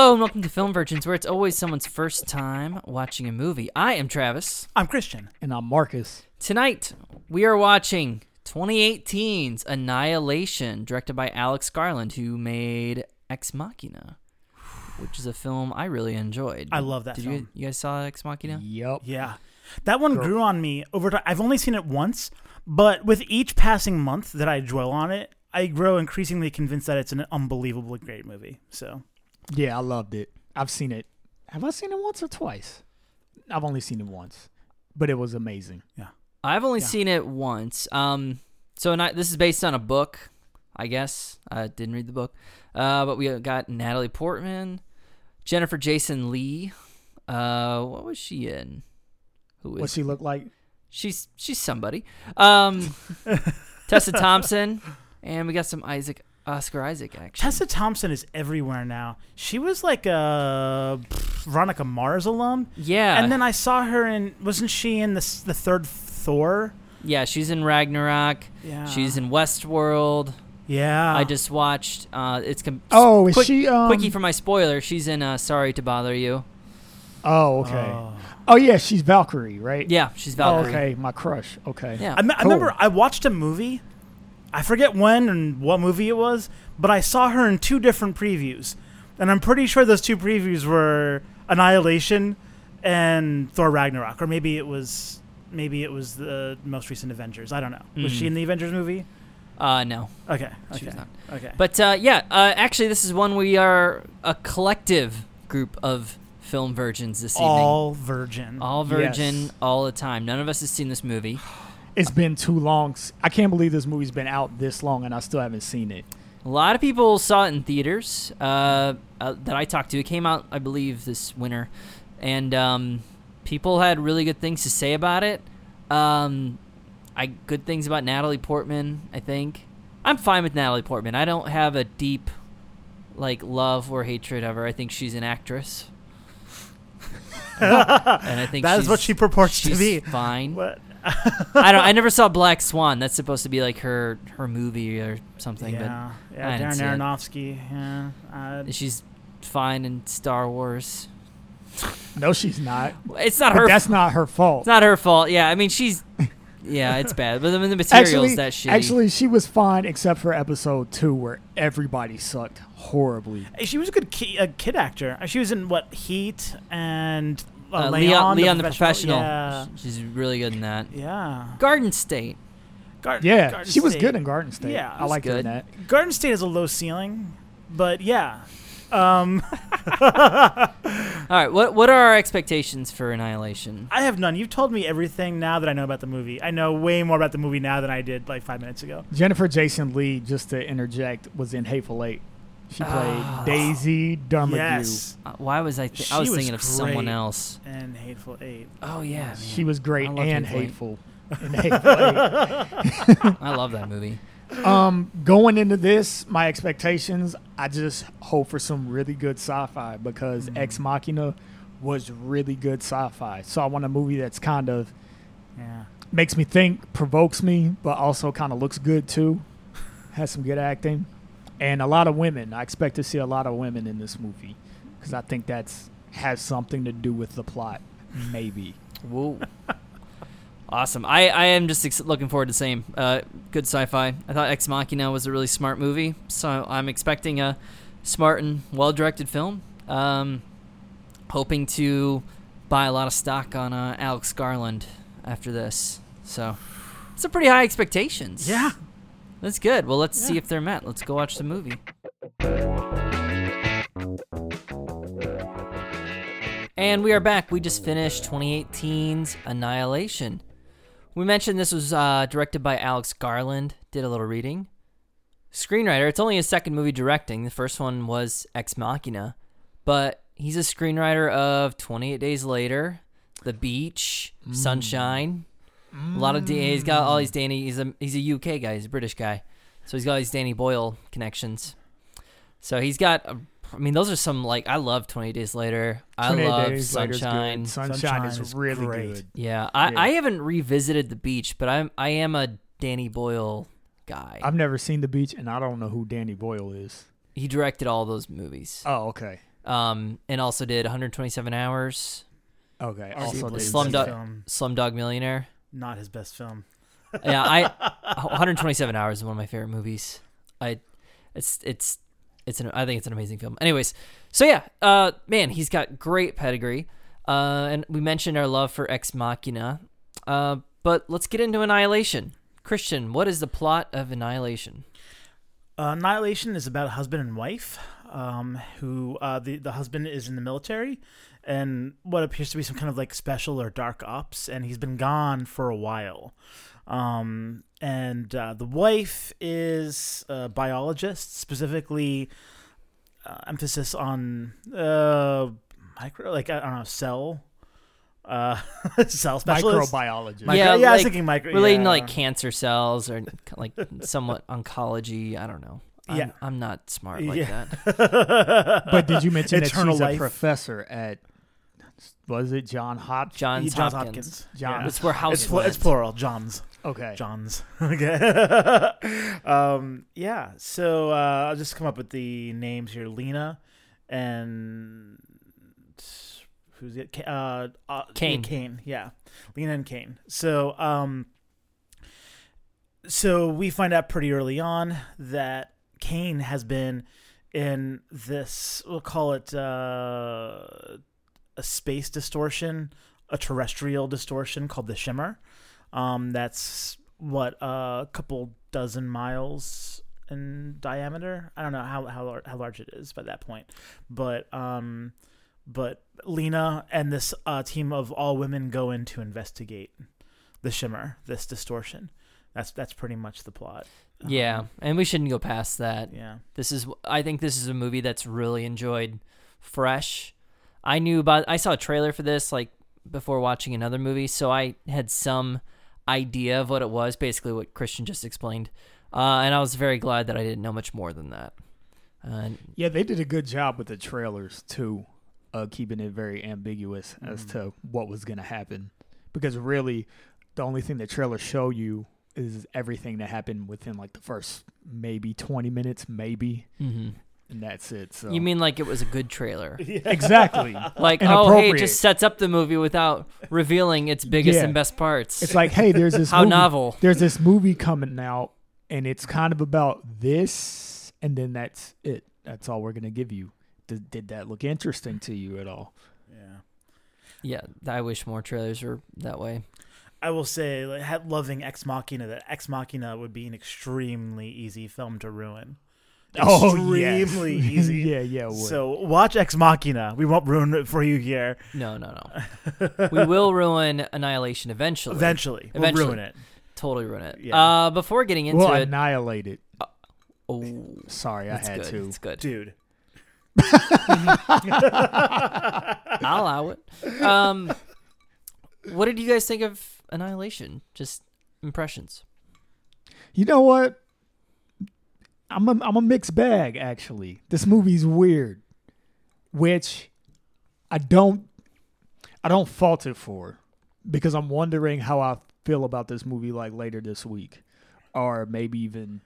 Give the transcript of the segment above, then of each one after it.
Hello and welcome to Film Virgins, where it's always someone's first time watching a movie. I am Travis. I'm Christian. And I'm Marcus. Tonight, we are watching 2018's Annihilation, directed by Alex Garland, who made Ex Machina, which is a film I really enjoyed. I love that Did film. you you guys saw Ex Machina? Yep. Yeah. That one grew on me over time. I've only seen it once, but with each passing month that I dwell on it, I grow increasingly convinced that it's an unbelievably great movie. So, Yeah, I loved it. I've seen it. Have I seen it once or twice? I've only seen it once, but it was amazing. Yeah. I've only Yeah. seen it once. Um, so not, this is based on a book, I guess. I didn't read the book, uh, but we got Natalie Portman, Jennifer Jason Lee. Uh, what was she in? Who is What she look like? she's she's somebody. Um, Tessa Thompson, and we got some Isaac Oscar Isaac action. Tessa Thompson is everywhere now. She was like a Veronica Mars alum, yeah, and then I saw her in. Wasn't she in the the third Thor? yeah, she's in Ragnarok. Yeah, She's in Westworld. Yeah, I just watched. Uh, it's com- Oh, is quick- she? Um, quickie for my spoiler. She's in uh, Sorry to Bother You. Oh, okay. Oh. Oh, yeah, she's Valkyrie, right? Yeah, she's Valkyrie. Oh, Valkyrie. okay, my crush. Okay. Yeah. I, me- I remember I watched a movie. I forget when and what movie it was, but I saw her in two different previews, and I'm pretty sure those two previews were Annihilation and Thor Ragnarok, or maybe it was maybe it was the most recent Avengers. I don't know. Was she Mm. in the Avengers movie? Uh, no, Okay, okay, okay. But uh, yeah, uh, actually, this is one we are a collective group of film virgins this evening. all virgin. All virgin, Yes. all the time. None of us has seen this movie. It's been too long. I can't believe this movie's been out this long and I still haven't seen it. A lot of people saw it in theaters uh, uh, that I talked to. It came out, I believe, this winter, and um, people had really good things to say about it. Um, I good things about Natalie Portman. I think I'm fine with Natalie Portman. I don't have a deep like love or hatred of her. I think she's an actress, and I think That is what she purports to be. Fine. What? I don't. I never saw Black Swan. That's supposed to be like her her movie or something. Yeah, I yeah. didn't Darren see it. Aronofsky. Yeah. Uh, she's fine in Star Wars. No, she's not. It's not But her. that's not her fault. it's not her fault. Yeah, I mean she's. Yeah, it's bad. But I mean, the material's actually, that shitty. actually, she was fine except for episode two where everybody sucked horribly. She was a good ki- a kid actor. She was in what Heat and uh, Leon, Leon, Leon the professional. Yeah, She's really good in that. yeah. Garden State. Gar- Yeah, Garden she was State. good in Garden State. Yeah, I liked her in good. that. Garden State has a low ceiling, but yeah. Um, All right, what what are our expectations for Annihilation? I have none. You've told me everything now that I know about the movie. I know way more about the movie now than I did like five minutes ago. Jennifer Jason Lee, just to interject, was in Hateful Eight. She played Ah. Daisy Domergue. Yes, Uh, why was I? Th- I was was thinking of someone else. and Hateful Eight. Oh yeah, man. She was great and Hateful hateful. in Hateful Eight. I love that movie. um, going into this, my expectations, I just hope for some really good sci-fi because Mhm. Ex Machina was really good sci-fi. So I want a movie that's kind of Yeah. makes me think, provokes me, but also kind of looks good too. Has some good acting, and a lot of women. I expect to see a lot of women in this movie because I think that's has something to do with the plot. Maybe. Whoa. awesome. I, I am just ex- looking forward to the same. Uh, good sci fi. I thought Ex Machina was a really smart movie, so I'm expecting a smart and well directed film. Um, hoping to buy a lot of stock on uh, Alex Garland after this. So, it's a pretty high expectations. Yeah. That's good. Well, let's see if they're met. Let's go watch the movie. And we are back. We just finished 2018's Annihilation. We mentioned this was uh, directed by Alex Garland. Did a little reading. Screenwriter. It's only his second movie directing. The first one was Ex Machina, but he's a screenwriter of 28 Days Later, The Beach, Sunshine. A lot of D- he's got all these Danny. He's a he's a UK guy. He's a British guy. So he's got these Danny Boyle connections. So he's got. A, I mean, those are some like I love Twenty Days Later. I love Days Later's good. Sunshine. Sunshine, Sunshine is is really great. good. Yeah, I, Yeah. I haven't revisited the beach, but I'm I am a Danny Boyle guy. I've never seen The Beach, and I don't know who Danny Boyle is. he directed all those movies. Oh, okay. Um, and also did 127 Hours, Okay. Also, his did Slumdog- best. Slumdog Millionaire. Not his best film. Yeah, I 127 Hours is one of my favorite movies. I, it's it's it's an I think it's an amazing film. Anyways, so yeah, uh, man, he's got great pedigree. Uh, and we mentioned our love for Ex Machina. Uh, but let's get into Annihilation. Christian, what is the plot of Annihilation? Uh, Annihilation is about a husband and wife um, who uh, the the husband is in the military and what appears to be some kind of like special or dark ops, and he's been gone for a while. Um, and uh, the wife is a biologist, specifically uh, emphasis on uh, micro, like I don't know, cell, uh, cell specialist. microbiologist. Micro- Yeah, yeah, I was thinking micro. Relating yeah. to like cancer cells or like somewhat oncology. I don't know. I'm, Yeah. I'm not smart like Yeah. that. but did you mention that she's life. a professor at? Was it John Hopkins? Johns, Johns Hopkins. Hopkins. John- Yeah. It's where House It's, pl- it's plural. Johns. Okay. Johns. okay. um, yeah. So uh, I'll just come up with the names here: Lena and who's it? Uh, uh, Kane. Yeah, Kane. Yeah, Lena and Kane. So, um, so we find out pretty early on that Kane has been in this. We'll call it uh, a space distortion, a terrestrial distortion called the Shimmer. Um, that's what a couple dozen miles in diameter. I don't know how how how large it is by that point, but um, but Lena and this uh, team of all women go in to investigate the Shimmer, this distortion. That's that's pretty much the plot. Yeah, Um, and we shouldn't go past that. yeah. This is I think this is a movie that's really enjoyed fresh. I knew about I saw a trailer for this like before watching another movie, so I had some idea of what it was, basically what Christian just explained. Uh, and I was very glad that I didn't know much more than that. Uh, Yeah, they did a good job with the trailers too, uh, keeping it very ambiguous as Mhm. to what was going to happen. Because really, the only thing the trailers show you is everything that happened within like the first maybe twenty minutes, maybe, mhm. and that's it. So You mean like it was a good trailer? exactly? Like, oh, hey, it just sets up the movie without revealing its biggest Yeah. and best parts. It's like, hey, there's this How movie, novel. There's this movie coming out, and it's kind of about this, and then that's it. That's all we're gonna give you. Did, did that look interesting to you at all? Yeah. Yeah, I wish more trailers were that way. I will say, like, loving Ex Machina, that Ex Machina would be an extremely easy film to ruin. Extremely easy. yeah, yeah. So watch Ex Machina. We won't ruin it for you here. No, no, no. we will ruin Annihilation eventually. Eventually, Eventually. we'll ruin it. Totally ruin it. Yeah. Uh, before getting into we'll it, annihilate it. oh, Sorry, I had good. to. It's good. Dude. I'll allow it. Um, what did you guys think of Annihilation? Just impressions. You know what? I'm a, I'm a mixed bag actually. This movie's weird, which I don't I don't fault it for because I'm wondering how I feel about this movie like later this week or maybe even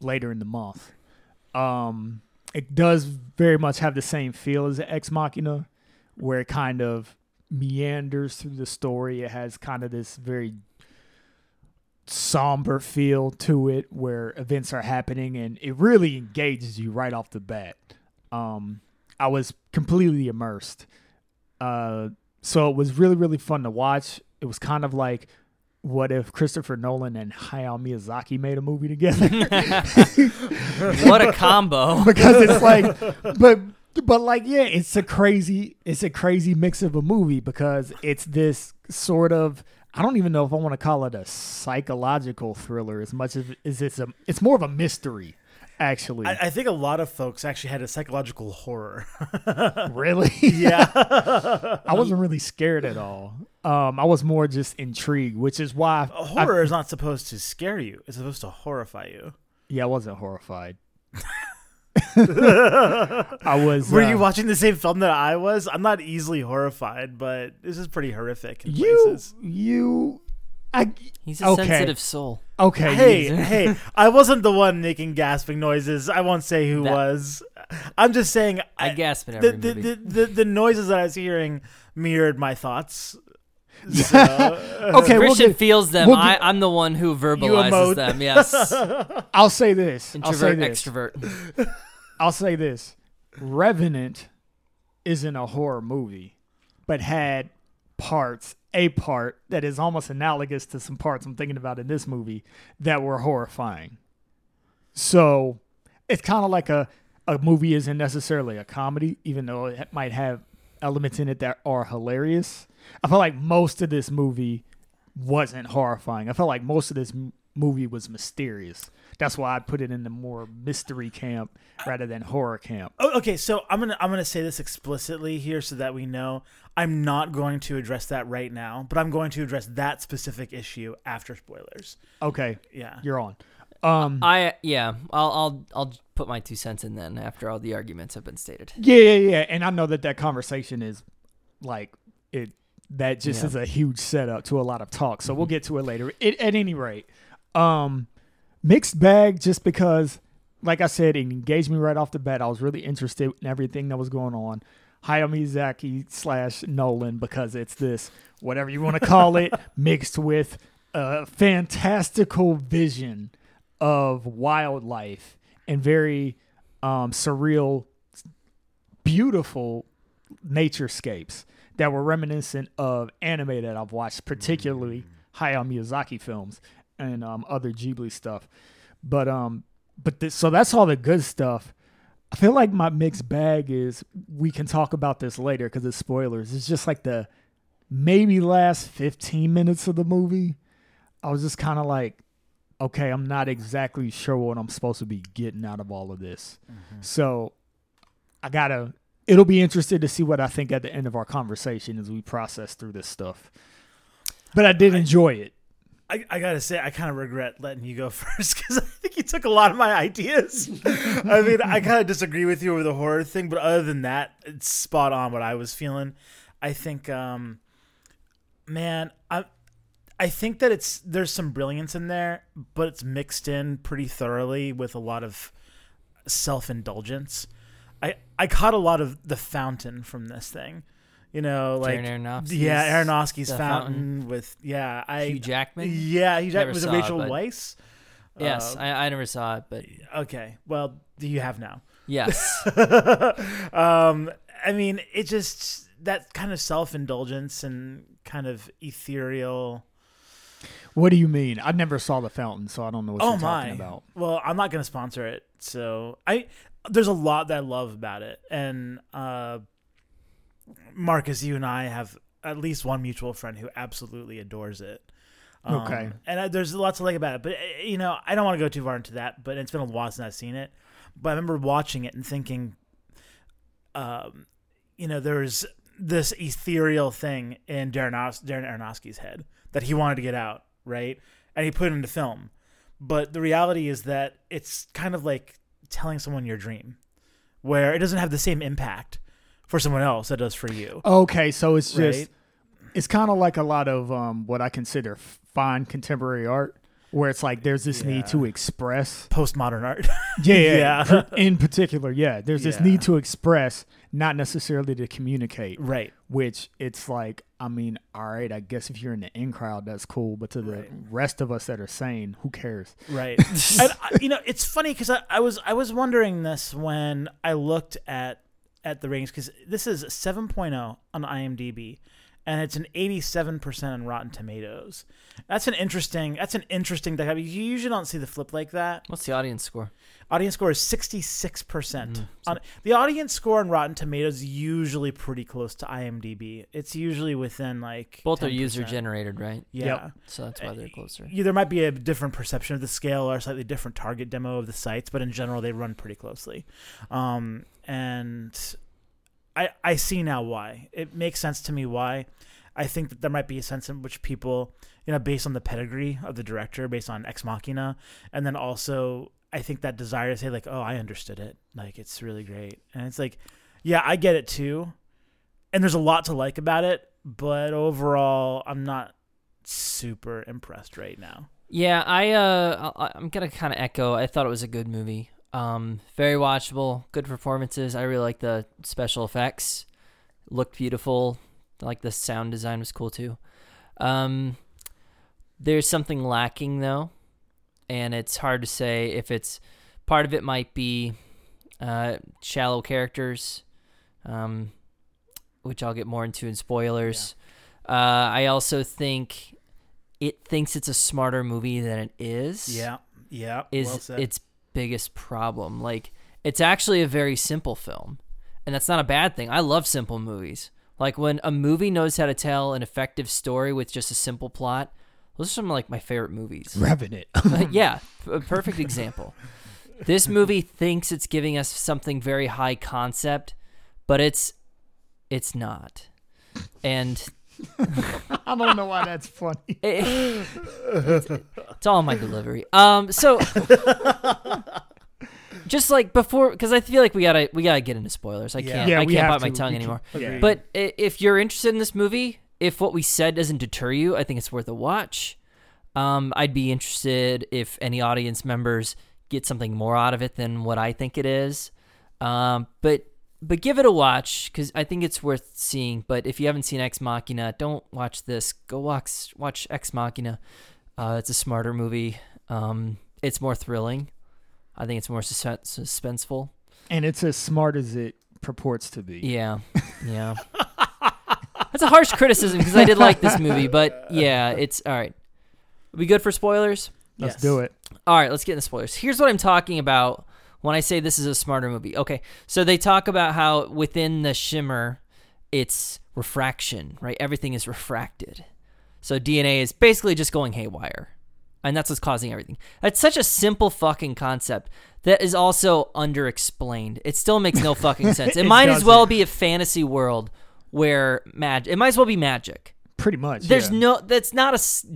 later in the month. Um it does very much have the same feel as Ex Machina where it kind of meanders through the story. It has kind of this very somber feel to it where events are happening and it really engages you right off the bat. Um, I was completely immersed. Uh, so it was really, really fun to watch. It was kind of like what if Christopher Nolan and Hayao Miyazaki made a movie together? What a combo. because it's like, but but like yeah, it's a crazy it's a crazy mix of a movie because it's this sort of I don't even know if I want to call it a psychological thriller as much as as it's a it's more of a mystery actually. I, I think a lot of folks actually had a psychological horror. really, yeah. I wasn't really scared at all. Um, I was more just intrigued, which is why I- horror is not supposed to scare you. It's supposed to horrify you. Yeah, I wasn't horrified. I was. Were uh, you watching the same film that I was? I'm not easily horrified, but this is pretty horrific in You, places. you, I. He's a Okay. sensitive soul. Okay. Hey, you- hey, I wasn't the one making gasping noises. I won't say who That- was. I'm just saying I, I, gasp in every the, the, movie. the, the, the noises that I was hearing mirrored my thoughts. So, uh, Okay, we'll Christian get- feels them. we'll I, get- I'm the one who emote. verbalizes them. Yes. I'll say this. I'll say Introvert, this. extrovert. I'll say this. Revenant isn't a horror movie, but had parts, a part that is almost analogous to some parts I'm thinking about in this movie that were horrifying. So it's kind of like a, a movie isn't necessarily a comedy, even though it might have elements in it that are hilarious. I felt like most of this movie wasn't horrifying. I felt like most of this m- movie was mysterious. That's why I put it in the more mystery camp rather than horror camp. Oh, okay, so I'm gonna I'm gonna say this explicitly here so that we know I'm not going to address that right now, but I'm going to address that specific issue after spoilers. Okay, Yeah. you're on. Um, I yeah. I'll I'll I'll put my two cents in then after all the arguments have been stated. yeah, yeah, yeah. And I know that that conversation is like it. That just Yeah. is a huge setup to a lot of talk. So we'll get to it later. It, at any rate, um, mixed bag. Just because, like I said, it engaged me right off the bat. I was really interested in everything that was going on. Hayao Miyazaki slash Nolan because it's this whatever you want to call it mixed with a fantastical vision of wildlife and very um, surreal, beautiful naturescapes that were reminiscent of anime that I've watched, particularly Hayao Miyazaki films and um, other Ghibli stuff. But um, but th- so that's all the good stuff. I feel like my mixed bag is we can talk about this later because it's spoilers. It's just like the maybe last 15 minutes of the movie. I was just kind of like, okay, I'm not exactly sure what I'm supposed to be getting out of all of this. So I gotta. It'll be interesting to see what I think at the end of our conversation as we process through this stuff. But I did enjoy it. I, I gotta say, I kind of regret letting you go first because I think you took a lot of my ideas. I mean, I kind of disagree with you over the horror thing, but other than that, it's spot on what I was feeling. I think, um, man, I, I think that it's there's some brilliance in there, but it's mixed in pretty thoroughly with a lot of self indulgence. I I caught a lot of the fountain from this thing, you know, like Aronofsky's yeah, Aronofsky's fountain, Fountain. with yeah, I Hugh Jackman. yeah, Hugh Jackman was it saw it, Rachel Weisz? Yes, Uh, I, I never saw it, but okay. Well, do you have now? yes. um, I mean, it just that kind of self indulgence and kind of ethereal. What do you mean? I never saw the fountain, so I don't know what oh you're my! talking about. Well, I'm not going to sponsor it, so I there's a lot that I love about it, and uh, Marcus, you and I have at least one mutual friend who absolutely adores it. Um, Okay. and uh, there's lots to like about it, but uh, you know, I don't want to go too far into that. But it's been a while since I've seen it. But I remember watching it and thinking, um, you know, there's this ethereal thing in Darren, Aros- Darren Aronofsky's head that he wanted to get out, right? And he put it into film. But the reality is that it's kind of like telling someone your dream, where it doesn't have the same impact for someone else that does for you. Okay, so it's just Right. it's kind of like a lot of um, what I consider fine contemporary art, where it's like there's this need to express. Postmodern art. Yeah, Yeah. yeah. In particular, yeah, there's this need to express, not necessarily to communicate. right. Which it's like, I mean, all right, I guess if you're in the in crowd, that's cool, but to the Right. rest of us that are sane, who cares? Right. and uh, you know, it's funny because I, I was I was wondering this when I looked at at the ratings because this is 7.0 on IMDb, and it's an 87% on Rotten Tomatoes. That's an interesting. That's an interesting. dichotomy. You usually don't see the flip like that. What's the audience score? Audience score is 66%. Mm-hmm. On the audience score on Rotten Tomatoes is usually pretty close to IMDb. It's usually within like Both are 10%. user generated, right? Yeah. Yep. So that's why they're closer. Yeah, there might be a different perception of the scale or a slightly different target demo of the sites, but in general, they run pretty closely. Um, and I I see now why it makes sense to me why. I think that there might be a sense in which people, you know, based on the pedigree of the director, based on Ex Machina, and then also I think that desire to say like, oh, I understood it. Like it's really great, and it's like, yeah, I get it too, and there's a lot to like about it, but overall, I'm not super impressed right now. Yeah, I uh, I'm gonna kind of echo. I thought it was a good movie. Um, very watchable, good performances. I really like the special effects. Looked beautiful. Like the sound design was cool too. Um, there's something lacking though, and it's hard to say if it's part of it might be uh, shallow characters, um, which I'll get more into in spoilers. Uh, I also think it thinks it's a smarter movie than it is. Yeah, yeah. Is well its biggest problem. Like it's actually a very simple film. And that's not a bad thing. I love simple movies. Like when a movie knows how to tell an effective story with just a simple plot, those are some of like my favorite movies. Revenant. yeah, a perfect example. This movie thinks it's giving us something very high concept, but it's it's not. And I don't know why that's funny. it- it's all my delivery. Um, so just like before, because I feel like we gotta we gotta get into spoilers. I Yeah. can't Yeah, I we can't have bite my to. tongue We anymore. Agreed. But i- if you're interested in this movie, if what we said doesn't deter you, I think it's worth a watch. Um, I'd be interested if any audience members get something more out of it than what I think it is. Um, but but give it a watch because I think it's worth seeing. But if you haven't seen Ex Machina, don't watch this. Go watch watch Ex Machina. Uh, it's a smarter movie. Um, it's more thrilling. I think it's more suspen- suspenseful. And it's as smart as it purports to be. Yeah, yeah. That's a harsh criticism because I did like this movie, but yeah, it's all right. Are we good for spoilers? Let's Yes. do it. All right, let's get into spoilers. Here's what I'm talking about when I say this is a smarter movie. Okay, so they talk about how within the shimmer, it's refraction, right? Everything is refracted. So DNA is basically just going haywire. And that's what's causing everything. That's such a simple fucking concept that is also underexplained. It still makes no fucking sense. It, It might as well be a fantasy world where magic. It might as well be magic. Pretty much. There's yeah. no. That's not a.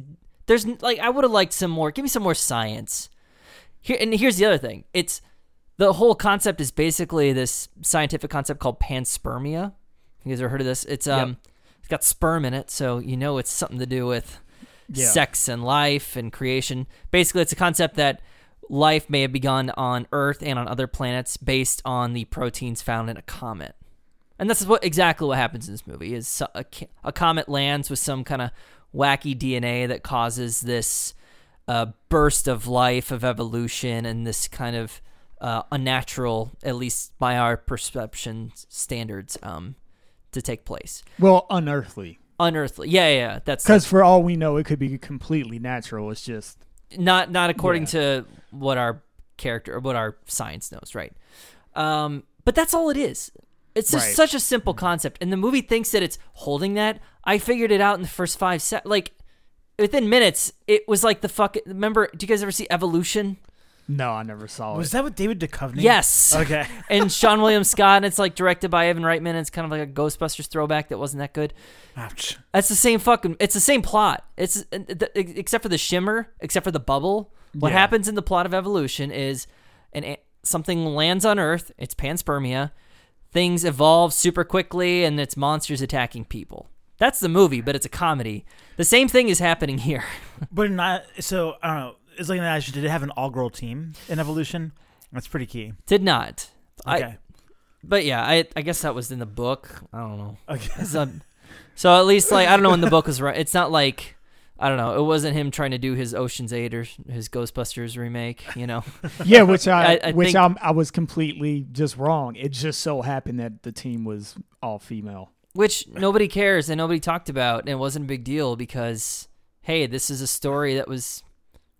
There's like I would have liked some more. Give me some more science. Here and here's the other thing. It's the whole concept is basically this scientific concept called panspermia. You guys ever heard of this? It's um, it's got sperm in it, so you know it's something to do with Yeah. sex and life and creation. Basically, it's a concept that life may have begun on Earth and on other planets based on the proteins found in a comet. And that's what exactly what happens in this movie is a, a comet lands with some kind of wacky DNA that causes this uh, burst of life of evolution and this kind of uh, unnatural, at least by our perception standards, um, to take place. Well, unearthly. Unearthly, yeah, yeah, yeah that's Because for all we know, it could be completely natural. It's just not not according Yeah. to what our character or what our science knows, right? Um, but that's all it is. It's just Right. such a simple concept, and the movie thinks that it's holding that. I figured it out in the first five sec. Like within minutes, it was like the fuck. Remember? Do you guys ever see Evolution? No. I never saw it. Was it. that with David Duchovny? Yes. Okay. and Seann William Scott, and it's like directed by Ivan Reitman. And it's kind of like a Ghostbusters throwback that wasn't that good. Ouch. That's the same fucking. It's the same plot. It's except for the shimmer, except for the bubble. What Yeah. happens in the plot of Evolution is an something lands on Earth. It's panspermia. Things evolve super quickly, and it's monsters attacking people. That's the movie, but it's a comedy. The same thing is happening here. But not so. I don't know. It's like that. Did it have an all-girl team in Evolution? That's pretty key. Did not. I, Okay. but yeah, I I guess that was in the book. I don't know. okay. It's so at least like I don't know when the book was right. It's not like I don't know. It wasn't him trying to do his Ocean's Eight or his Ghostbusters remake. You know. yeah, which I, I- I which think- I'm, I was completely just wrong. It just so happened that the team was all female. which nobody cares and nobody talked about and it wasn't a big deal because hey this is a story that was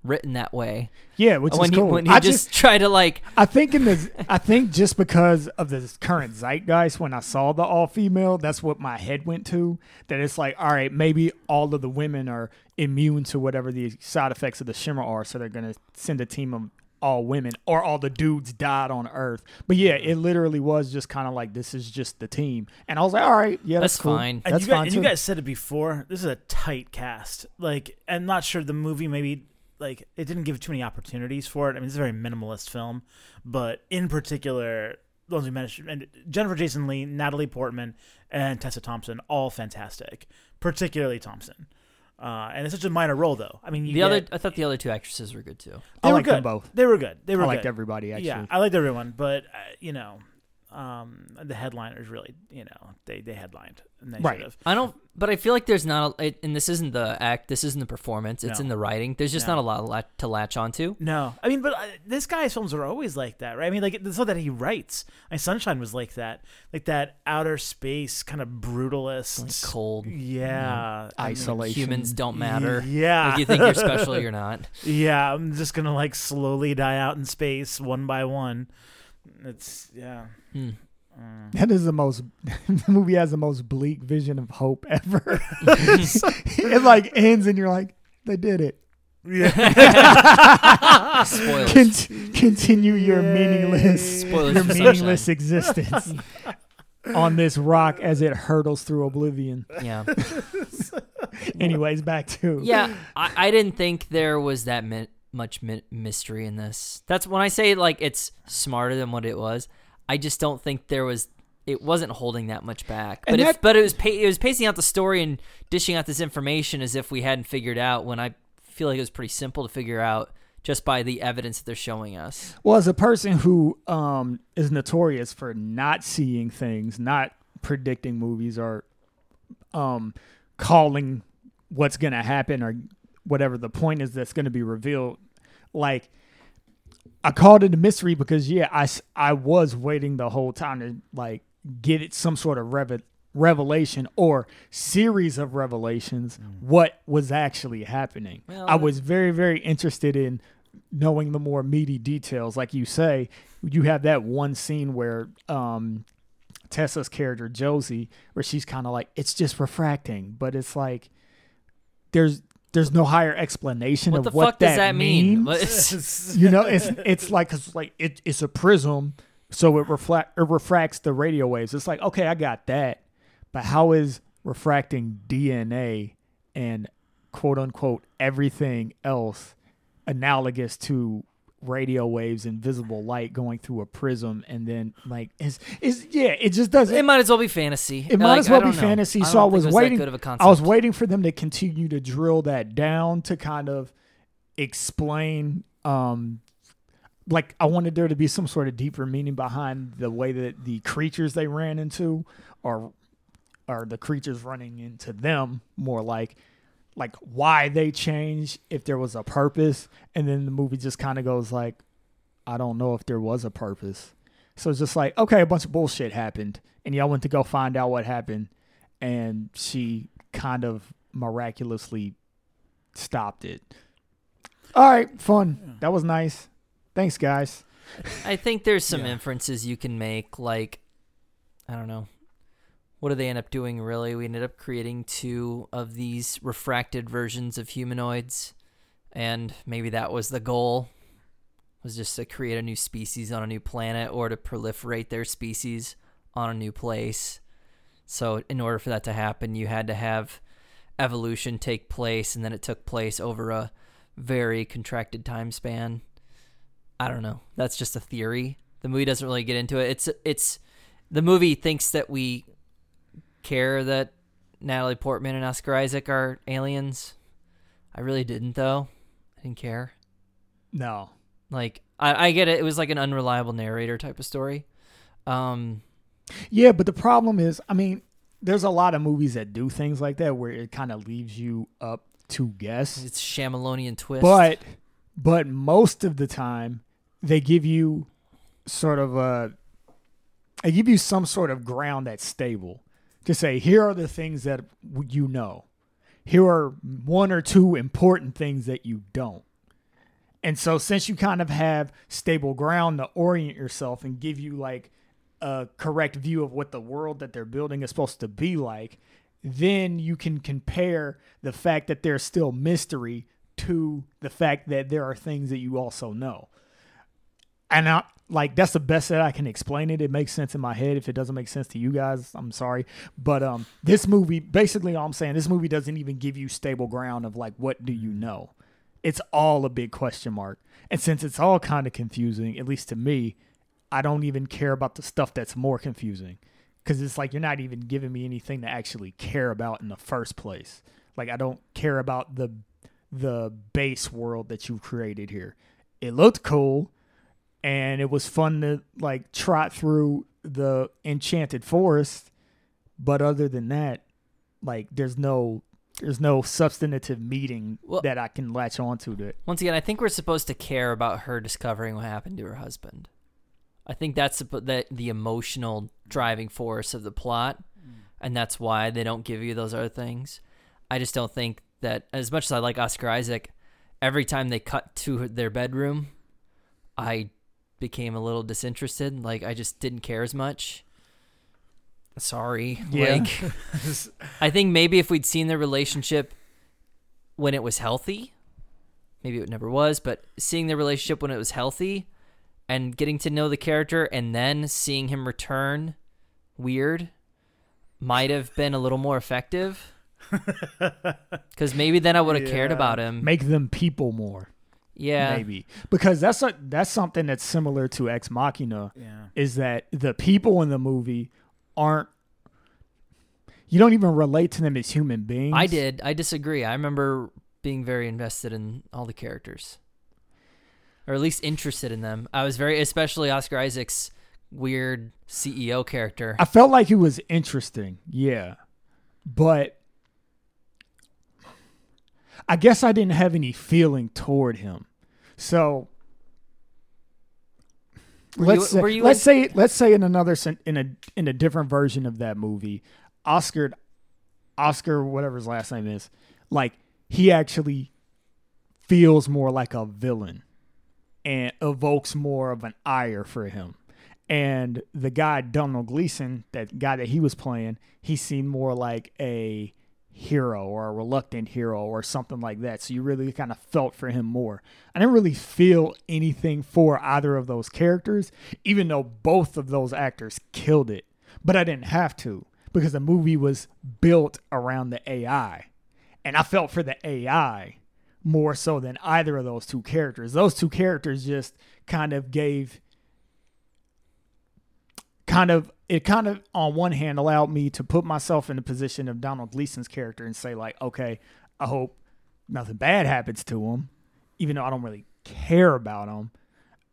written that way Yeah, which when is he cool. when he I just, try to like I think in the I think just because of the current zeitgeist when I saw the all female, that's what my head went to. That it's like, all right, maybe all of the women are immune to whatever the side effects of the shimmer are, so they're gonna send a team of all women, or all the dudes died on Earth. But yeah, it literally was just kind of like this is just the team, and I was like, all right, yeah, that's, That's cool. fine. And, That's you guys, fine and you guys said it before. This is a tight cast. Like, I'm not sure the movie maybe like it didn't give too many opportunities for it. I mean, it's a very minimalist film, but in particular, the ones we mentioned, and Jennifer Jason Lee, Natalie Portman, and Tessa Thompson, all fantastic. Particularly Thompson, uh, and it's such a minor role though. I mean, you The get- other, I thought the other two actresses were good too. they I were like good. them both. They were good. They were I liked good. everybody actually. Yeah, I liked everyone, but uh, you know, um, the headliners really, you know, they they headlined and they Right. should have. I don't, but I feel like there's not, a, it, and this isn't the act, this isn't the performance, it's No. in the writing. There's just No. not a lot la- to latch onto. No, I mean, but uh, this guy's films are always like that, right? I mean, like it's not that he writes. My Sunshine was like that, like that outer space kind of brutalist, Like cold. Yeah, I mean, Isolation. Humans don't matter. Yeah, Like you think you're special, you're not. yeah, I'm just gonna like slowly die out in space one by one. It's yeah. Hmm. That is the most. the movie has the most bleak vision of hope ever. it like ends, and you're like, they did it. Yeah. Spoilers. Con- continue your meaningless, Spoilers your for meaningless Sunshine. existence on this rock as it hurtles through oblivion. Yeah. Anyways, back to Yeah, I, I didn't think there was that mi- much mi- mystery in this. That's when I say like it's smarter than what it was. I just don't think there was. It wasn't holding that much back. But And if, but it was pa- it was pacing out the story and dishing out this information as if we hadn't figured out. When I feel like it was pretty simple to figure out just by the evidence that they're showing us. Well, as a person who um, is notorious for not seeing things, not predicting movies, or um, calling what's going to happen, or whatever the point is that's going to be revealed, like I called it a mystery because yeah, I I was waiting the whole time to like get it some sort of rev- revelation or series of revelations what was actually happening. Well, I was very very interested in knowing the more meaty details like you say you have that one scene where um Tessa's character Josie where she's kind of like it's just refracting but it's like there's there's no higher explanation What of the what fuck does that mean? means What is- you know, it's it's like it's like it, it's a prism, so it reflect it refracts the radio waves. It's like okay, I got that, but how is refracting DNA and quote unquote everything else analogous to radio waves and visible light going through a prism and then like is is yeah it just doesn't it might as well be fantasy. it might Like, as well be know. fantasy. I so I think was waiting. good of a I was waiting for them to continue to drill that down to kind of explain. Um, like I wanted there to be some sort of deeper meaning behind the way that the creatures they ran into, or or the creatures running into them, more like like why they change if there was a purpose, and then the movie just kind of goes like, I don't know if there was a purpose. So it's just like, okay, a bunch of bullshit happened, and y'all went to go find out what happened, and she kind of miraculously stopped it. All right, fun. That was nice. Thanks, guys. I think there's some Yeah. inferences you can make, like, I don't know. What do they end up doing, really? We ended up creating two of these refracted versions of humanoids, and maybe that was the goal, was just to create a new species on a new planet or to proliferate their species on a new place. So, in order for that to happen, you had to have evolution take place, and then it took place over a very contracted time span. I don't know. That's just a theory. The movie doesn't really get into it. It's it's the movie thinks that we care that Natalie Portman and Oscar Isaac are aliens. I really didn't though. I didn't care. No. Like I, I get it. It was like an unreliable narrator type of story. Um, Yeah, but the problem is, I mean, there's a lot of movies that do things like that where it kind of leaves you up to guess. it's Shyamalanian twist. But but most of the time they give you sort of a they give you some sort of ground that's stable to say here are the things that you know. Here are one or two important things that you don't. And so since you kind of have stable ground to orient yourself and give you like a correct view of what the world that they're building is supposed to be like, then you can compare the fact that there's still mystery to the fact that there are things that you also know. And like that's the best that I can explain it. It makes sense in my head. If it doesn't make sense to you guys, I'm sorry. But um this movie basically all I'm saying this movie doesn't even give you stable ground of like what do you know. it's all a big question mark. And since it's all kind of confusing, at least to me, I don't even care about the stuff that's more confusing because it's like you're not even giving me anything to actually care about in the first place. Like I don't care about the the base world that you've created here. It looked cool and it was fun to like trot through the enchanted forest, but other than that, like there's no there's no substantive meeting Well- that I can latch onto to it. Once again, I think we're supposed to care about her discovering what happened to her husband. I think that's the the, the emotional driving force of the plot, mm. and that's why they don't give you those other things. I just don't think that as much as I like Oscar Isaac, every time they cut to their bedroom, I became a little disinterested. Like I just didn't care as much. Sorry. Yeah. Like I think maybe if we'd seen the relationship when it was healthy, maybe it never was, but seeing the relationship when it was healthy and getting to know the character and then seeing him return weird might have been a little more effective. Because maybe then I would have cared about him. Make them people more, yeah. maybe because that's a, that's something that's similar to Ex Machina. Yeah. is that the people in the movie aren't you don't even relate to them as human beings. I did. I disagree. I remember being very invested in all the characters, or at least interested in them. I was very, especially Oscar Isaac's weird CEO character. I felt like he was interesting, yeah. But I guess I didn't have any feeling toward him. So Were let's you- say, let's in- say let's say in another in a in a different version of that movie, Oscar Oscar whatever his last name is, like he actually feels more like a villain and evokes more of an ire for him. And the guy Domhnall Gleeson, that guy that he was playing, he seemed more like a hero or a reluctant hero or something like that. So you really kind of felt for him more. I didn't really feel anything for either of those characters, even though both of those actors killed it. But I didn't have to because the movie was built around the AI. And I felt for the AI more so than either of those two characters. Those two characters just kind of gave kind of it kind of on one hand allowed me to put myself in the position of Domhnall Gleeson's character and say like, okay, I hope nothing bad happens to him, even though I don't really care about him.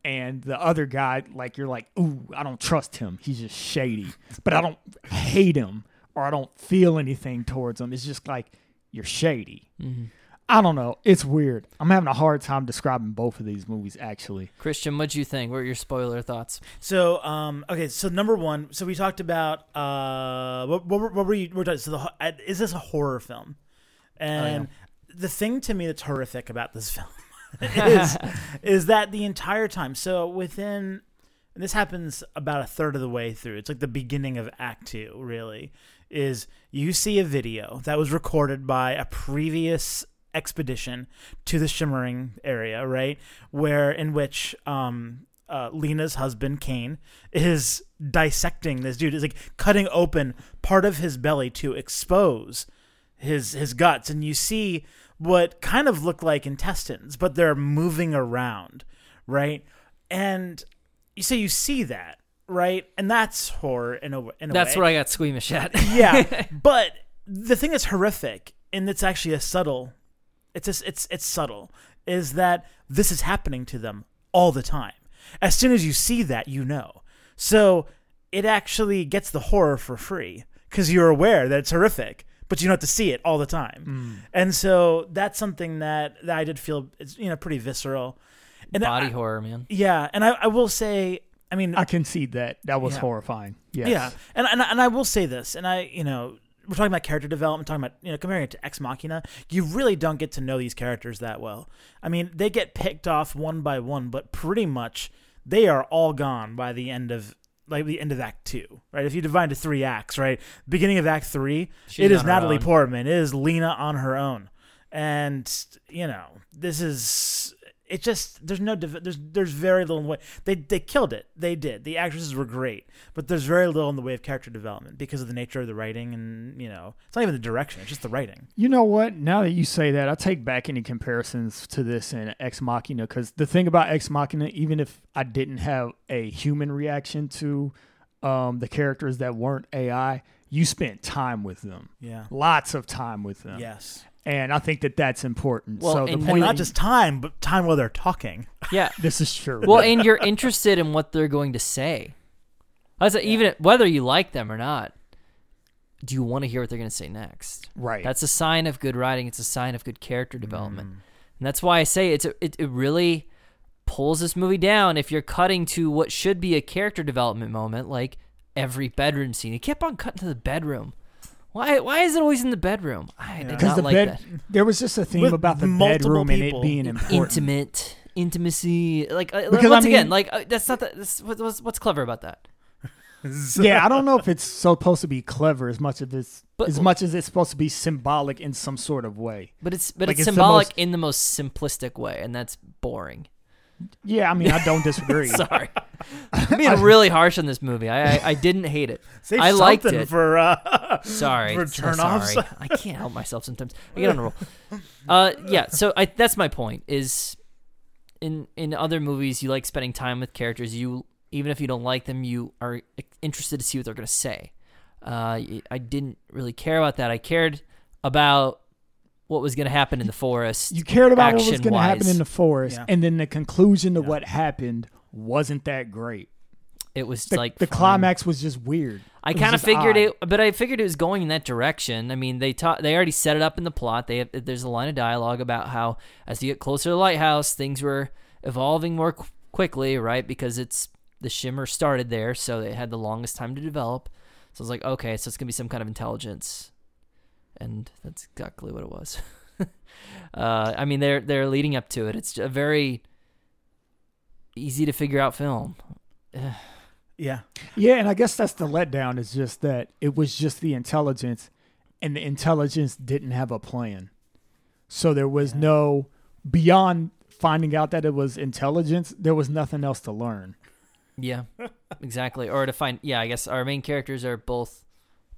And the other guy, like you're like, ooh, I don't trust him. He's just shady. But I don't hate him or I don't feel anything towards him. It's just like you're shady. Mhm. I don't know. It's weird. I'm having a hard time describing both of these movies actually. Christian, what'd you think? What were your spoiler thoughts? So, um, okay, so number one, so we talked about uh, what, what, were- what were you? We're talking, so the, ho- uh, is this a horror film? And the thing to me that's horrific about this film is is that the entire time. So within, and this happens about a third of the way through. It's like the beginning of Act Two. Really, is you see a video that was recorded by a previous expedition to the shimmering area, right? Where in which um uh, Lena's husband Kane is dissecting this dude, is like cutting open part of his belly to expose his his guts, and you see what kind of look like intestines, but they're moving around, right? And you say you see that, right? And that's horror in a in a That's way what I got squeamish at. yeah but the thing that's horrific and it's actually a subtle it's just, it's it's subtle is that this is happening to them all the time as soon as you see that you know so it actually gets the horror for free because you're aware that it's horrific but you don't have to see it all the time mm. and so that's something that, that i did feel it's you know pretty visceral and Body I- horror, man. yeah and I, I will say i mean I concede that. That was Yeah. horrifying. Yes. yeah, and, and and I will say this, and I you know we're talking about character development, talking about you know comparing it to Ex Machina. You really don't get to know these characters that well. I mean, they get picked off one by one, but pretty much they are all gone by the end of like the end of Act Two, right? If you divide into three acts, right? Beginning of Act Three, She's it is Natalie own. Portman, it is Lena on her own, and you know this is it just there's no there's there's very little in the way they they killed it. They did. The actresses were great, but there's very little in the way of character development because of the nature of the writing and you know it's not even the direction. It's just the writing. You know what? Now that you say that, I take back any comparisons to this in Ex Machina because the thing about Ex Machina, even if I didn't have a human reaction to um, the characters that weren't AI, you spent time with them, Yeah. lots of time with them. Yes. And I think that that's important. Well, so the and- And point, not just time, but time while they're talking. Yeah. this is true. Well, and you're interested in what they're going to say. I was like, even whether you like them or not, do you want to hear what they're going to say next? right. That's a sign of good writing. It's a sign of good character Mm. development, and that's why I say it's a, it. It really pulls this movie down if you're cutting to what should be a character development moment, like every bedroom scene. You kept on cutting to the bedroom. Why? Why is it always in the bedroom? I did because not the like bed, that. there was just a theme With about the multiple bedroom and people. it being important. Intimate intimacy, like uh, Because, I once again, mean- like uh, that's not the, that's, what, what's, what's clever about that? yeah, I don't know if it's supposed to be clever as much as it's But- as much as it's supposed to be symbolic in some sort of way. But it's but Like, it's it's the symbolic most- in the most simplistic way, and that's boring. Yeah, I mean, I don't disagree. Sorry, I'm being really harsh on this movie. I I, I didn't hate it. Save I liked it. for uh, Sorry, For so turn-offs. sorry. I can't help myself sometimes. I get on a roll. Uh, yeah. So I, that's my point. Is in in other movies you like spending time with characters. You even if you don't like them, you are interested to see what they're going to say. Uh, I didn't really care about that. I cared about what was going to happen in the forest. You cared about what was going to happen in the forest, Yeah. and then the conclusion to Yeah. what happened wasn't that great. It was The, like the fine. climax was just weird. I kind of figured odd. it, but I figured it was going in that direction. I mean, they taught, they already set it up in the plot. They have, there's a line of dialogue about how as you get closer to the lighthouse, things were evolving more qu- quickly, right? Because it's the shimmer started there, so it had the longest time to develop. So I was like, okay, so it's gonna be some kind of intelligence, and that's exactly what it was. uh, I mean, they're they're leading up to it. It's a very easy to figure out film. yeah. Yeah, and I guess that's the letdown is just that it was just the intelligence, and the intelligence didn't have a plan. So there was Yeah. no beyond finding out that it was intelligence. There was nothing else to learn. Yeah, exactly. Or to find, yeah, I guess our main characters are both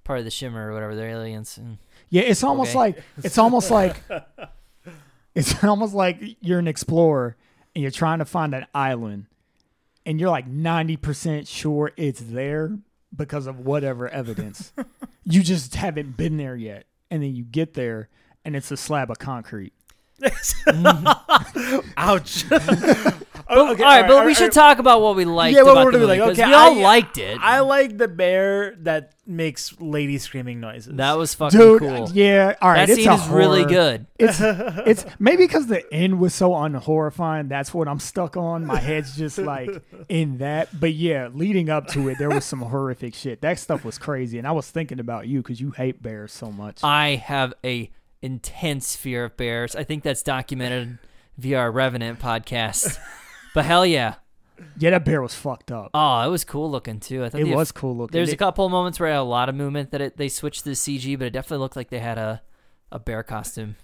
part of the Shimmer or whatever. They're aliens. Mm. Yeah, it's almost Okay. like it's almost like it's almost like you're an explorer and you're trying to find an island and you're like 90% sure it's there because of whatever evidence. you just haven't been there yet. And then you get there and it's a slab of concrete. Ouch. But, oh, all right, but we should talk about what we liked Yeah, what about were the we movie like? 'cause Okay, we all I- liked it. I like the bear that makes lady screaming noises. that was fucking Dude, cool. yeah, all right. that it's scene a is really horror. good. It's it's maybe because the end was so unhorrifying. That's what I'm stuck on. My head's just like in that. But yeah, leading up to it, there was some horrific shit. That stuff was crazy, and I was thinking about you because you hate bears so much. I have a intense fear of bears. I think that's documented via our Revenant podcast. but hell yeah. yeah, that bear was fucked up. Oh, it was cool looking too. I thought it the- was cool looking. There's a couple of moments where I had a lot of movement that it, they switched to the CG, but it definitely looked like they had a, a bear costume.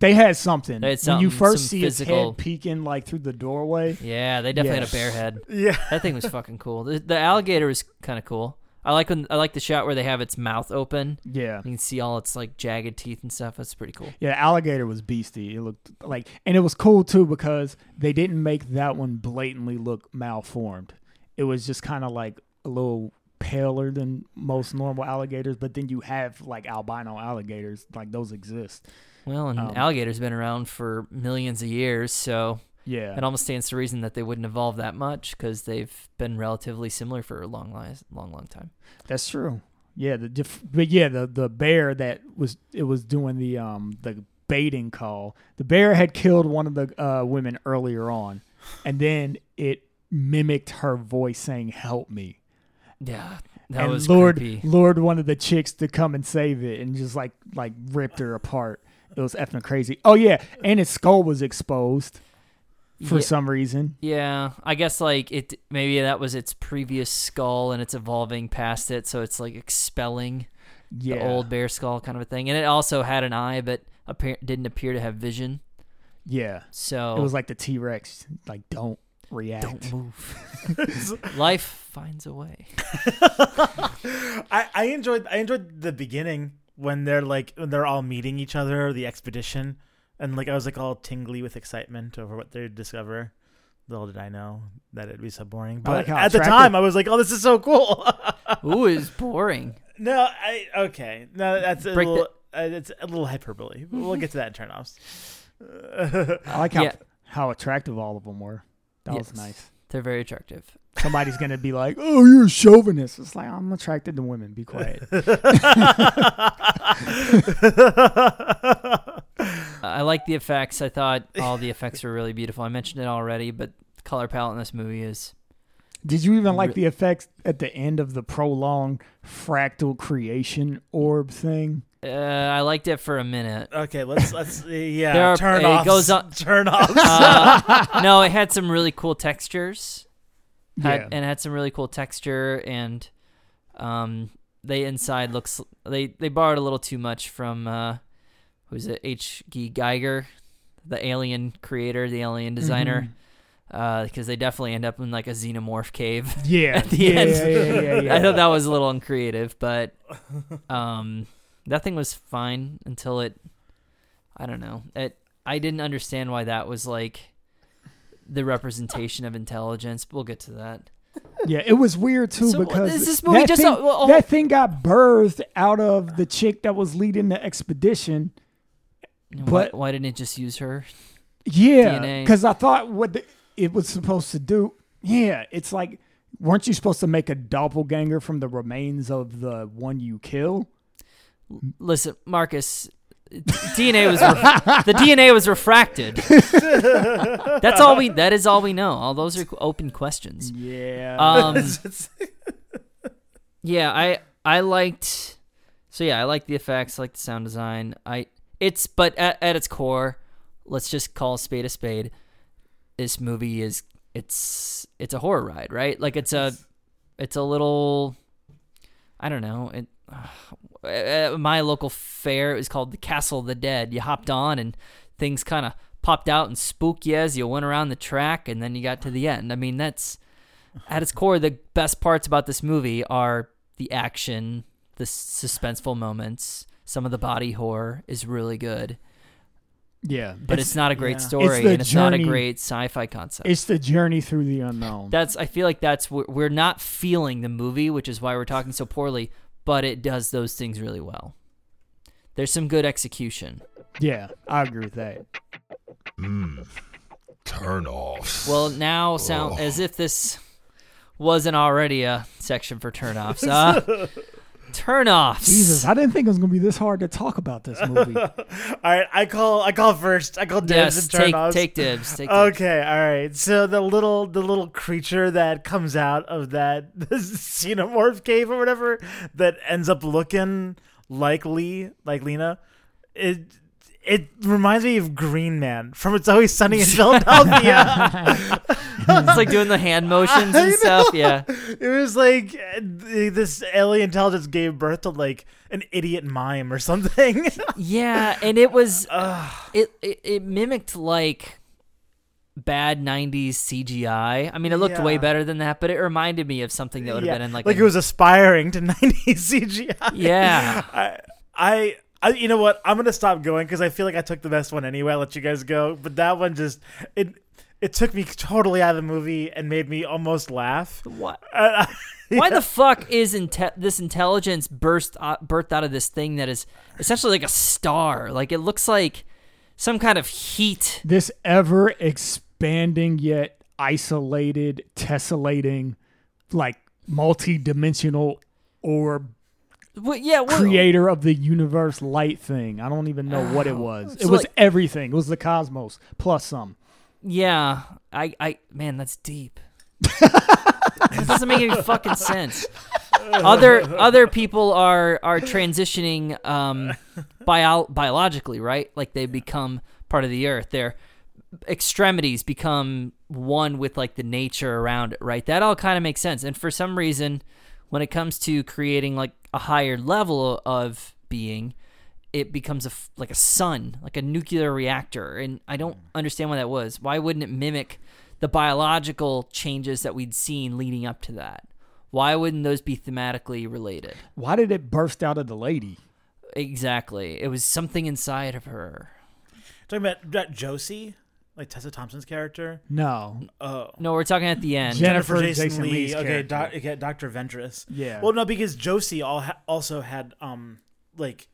they had something. They had when you first see physical- its head peeking like through the doorway. Yeah, they definitely Yeah. had a bear head. yeah. That thing was fucking cool. The, the alligator was kind of cool. I like when I like the shot where they have its mouth open. Yeah. You can see all its like jagged teeth and stuff. That's pretty cool. Yeah, alligator was beastie. It looked like, and it was cool too because they didn't make that one blatantly look malformed. It was just kind of like a little paler than most normal alligators, but then you have like albino alligators, like those exist. Well, and Um, alligators been around for millions of years, so Yeah, it almost stands to reason that they wouldn't evolve that much because they've been relatively similar for a long, long, long time. that's true. Yeah, the diff- but yeah, the the bear that was it was doing the um the baiting call. The bear had killed one of the uh, women earlier on, and then it mimicked her voice saying "Help me." Yeah, that and was lured creepy. lured one of the chicks to come and save it, and just like like ripped her apart. It was effing crazy. Oh yeah, and its skull was exposed for Yeah. some reason. Yeah, I guess like it. Maybe that was its previous skull, and it's evolving past it, so it's like expelling Yeah, the old bear skull kind of a thing. And it also had an eye, but appear- didn't appear to have vision. Yeah. So It was like the T Rex, like don't react. don't move. Life finds a way. I, I enjoyed I enjoyed the beginning when they're like when they're all meeting each other, the expedition, and like I was like all tingly with excitement over what they'd discover. Little did I know that it'd be so boring. But like how at the time, I was like, "Oh, this is so cool." Ooh, it's boring. no, I okay. No, that's a Break little. Uh, it's a little hyperbole. We'll get to that in turnoffs. I like how Yeah. how attractive all of them were. That was nice. They're very attractive. Somebody's gonna be like, "Oh, you're a chauvinist." It's like I'm attracted to women. Be quiet. I like the effects. I thought all the effects were really beautiful. I mentioned it already, but the color palette in this movie is Did you even like the effects at the end of the prolonged fractal creation orb thing? uh, I liked it for a minute. okay, let's let's yeah. There are- turn it off. goes on- Turn off. Uh, no, it had some really cool textures. Had, Yeah. and had some really cool texture and um they inside looks they they borrowed a little too much from uh who's it H. G. Giger, the alien creator, the alien designer. Uh, because they definitely end up in like a xenomorph cave. Yeah. at the yeah, end. Yeah, yeah. I thought that was a little uncreative, but um, that thing was fine until it. I don't know. It. I didn't understand why that was like the representation of intelligence. We'll get to that. Yeah, it was weird too So, because is this movie that just thing, a- oh. that thing got birthed out of the chick that was leading the expedition. But- why, why didn't it just use her? Yeah, because I thought what the, it was supposed to do. Yeah, it's like weren't you supposed to make a doppelganger from the remains of the one you kill? Listen, Marcus. DNA was ref- the DNA was refracted. That's all we. That is all we know. All those are open questions. Yeah. Um, yeah, I I liked. So yeah, I like the effects, I like the sound design. I it's but at, at its core, let's just call a spade a spade. This movie is it's it's a horror ride, right? Like it's a it's a little I don't know. It, uh, my local fair it was called the Castle of the Dead. You hopped on and things kind of popped out and spooked you as you went around the track, and then you got to the end. I mean, that's at its core the best parts about this movie are the action, the suspenseful moments. Some of the body horror is really good, yeah, but it's, not a great yeah. story, It's and it's not a great sci-fi concept. it's the journey through the unknown. That's I feel like that's we're, we're not feeling the movie, which is why we're talking so poorly. But it does those things really well. There's some good execution. yeah, I agree with that. Mmm. Turn off. Well, now sound as if this wasn't already a section for turnoffs. Uh, turnoffs. Jesus, I didn't think it was gonna be this hard to talk about this movie. all right, I call I call first. I call dibs Yes, and take turn-offs. take dibs. Take dibs. Okay, all right. So the little the little creature that comes out of that xenomorph cave or whatever that ends up looking like Lee, like Lena, it it reminds me of Green Man from It's Always Sunny in Philadelphia. It's like doing the hand motions and stuff. Yeah. it was like uh, this alien intelligence gave birth to like an idiot mime or something. Yeah, and it was it, it it mimicked like bad 90s CGI. I mean, it looked way better than that, but it reminded me of something that would have Yeah, been in like like it was aspiring to 90s CGI. Yeah. I, I, I, you know what? I'm gonna stop going because I feel like I took the best one anyway. I'll let you guys go, but that one just it it took me totally out of the movie and made me almost laugh. what Uh, Why the fuck is inte- this intelligence burst out, birthed out of this thing that is essentially like a star? Like it looks like some kind of heat. this ever expanding yet isolated, tessellating, like multi-dimensional orb Well, yeah, well, creator of the universe light thing. I don't even know what it was. It So, was like- everything. It was the cosmos plus some. Yeah. I, I, man, that's deep. that doesn't make any fucking sense. Other other people are are transitioning um, bio- biologically, right? Like they become part of the earth. Their extremities become one with like the nature around it, right? That all kind of makes sense. And for some reason, when it comes to creating like a higher level of being, it becomes a f- like a sun, like a nuclear reactor, and I don't understand why that was. Why wouldn't it mimic the biological changes that we'd seen leading up to that? Why wouldn't those be thematically related? Why did it burst out of the lady? Exactly. It was something inside of her. Talking about that Josie, like Tessa Thompson's character. No. Oh, No, we're talking at the end. Jennifer Jason, Jason Leigh. Leigh's okay, doc, okay, Doctor Ventress. Yeah. Well, no, because Josie all ha- also had um like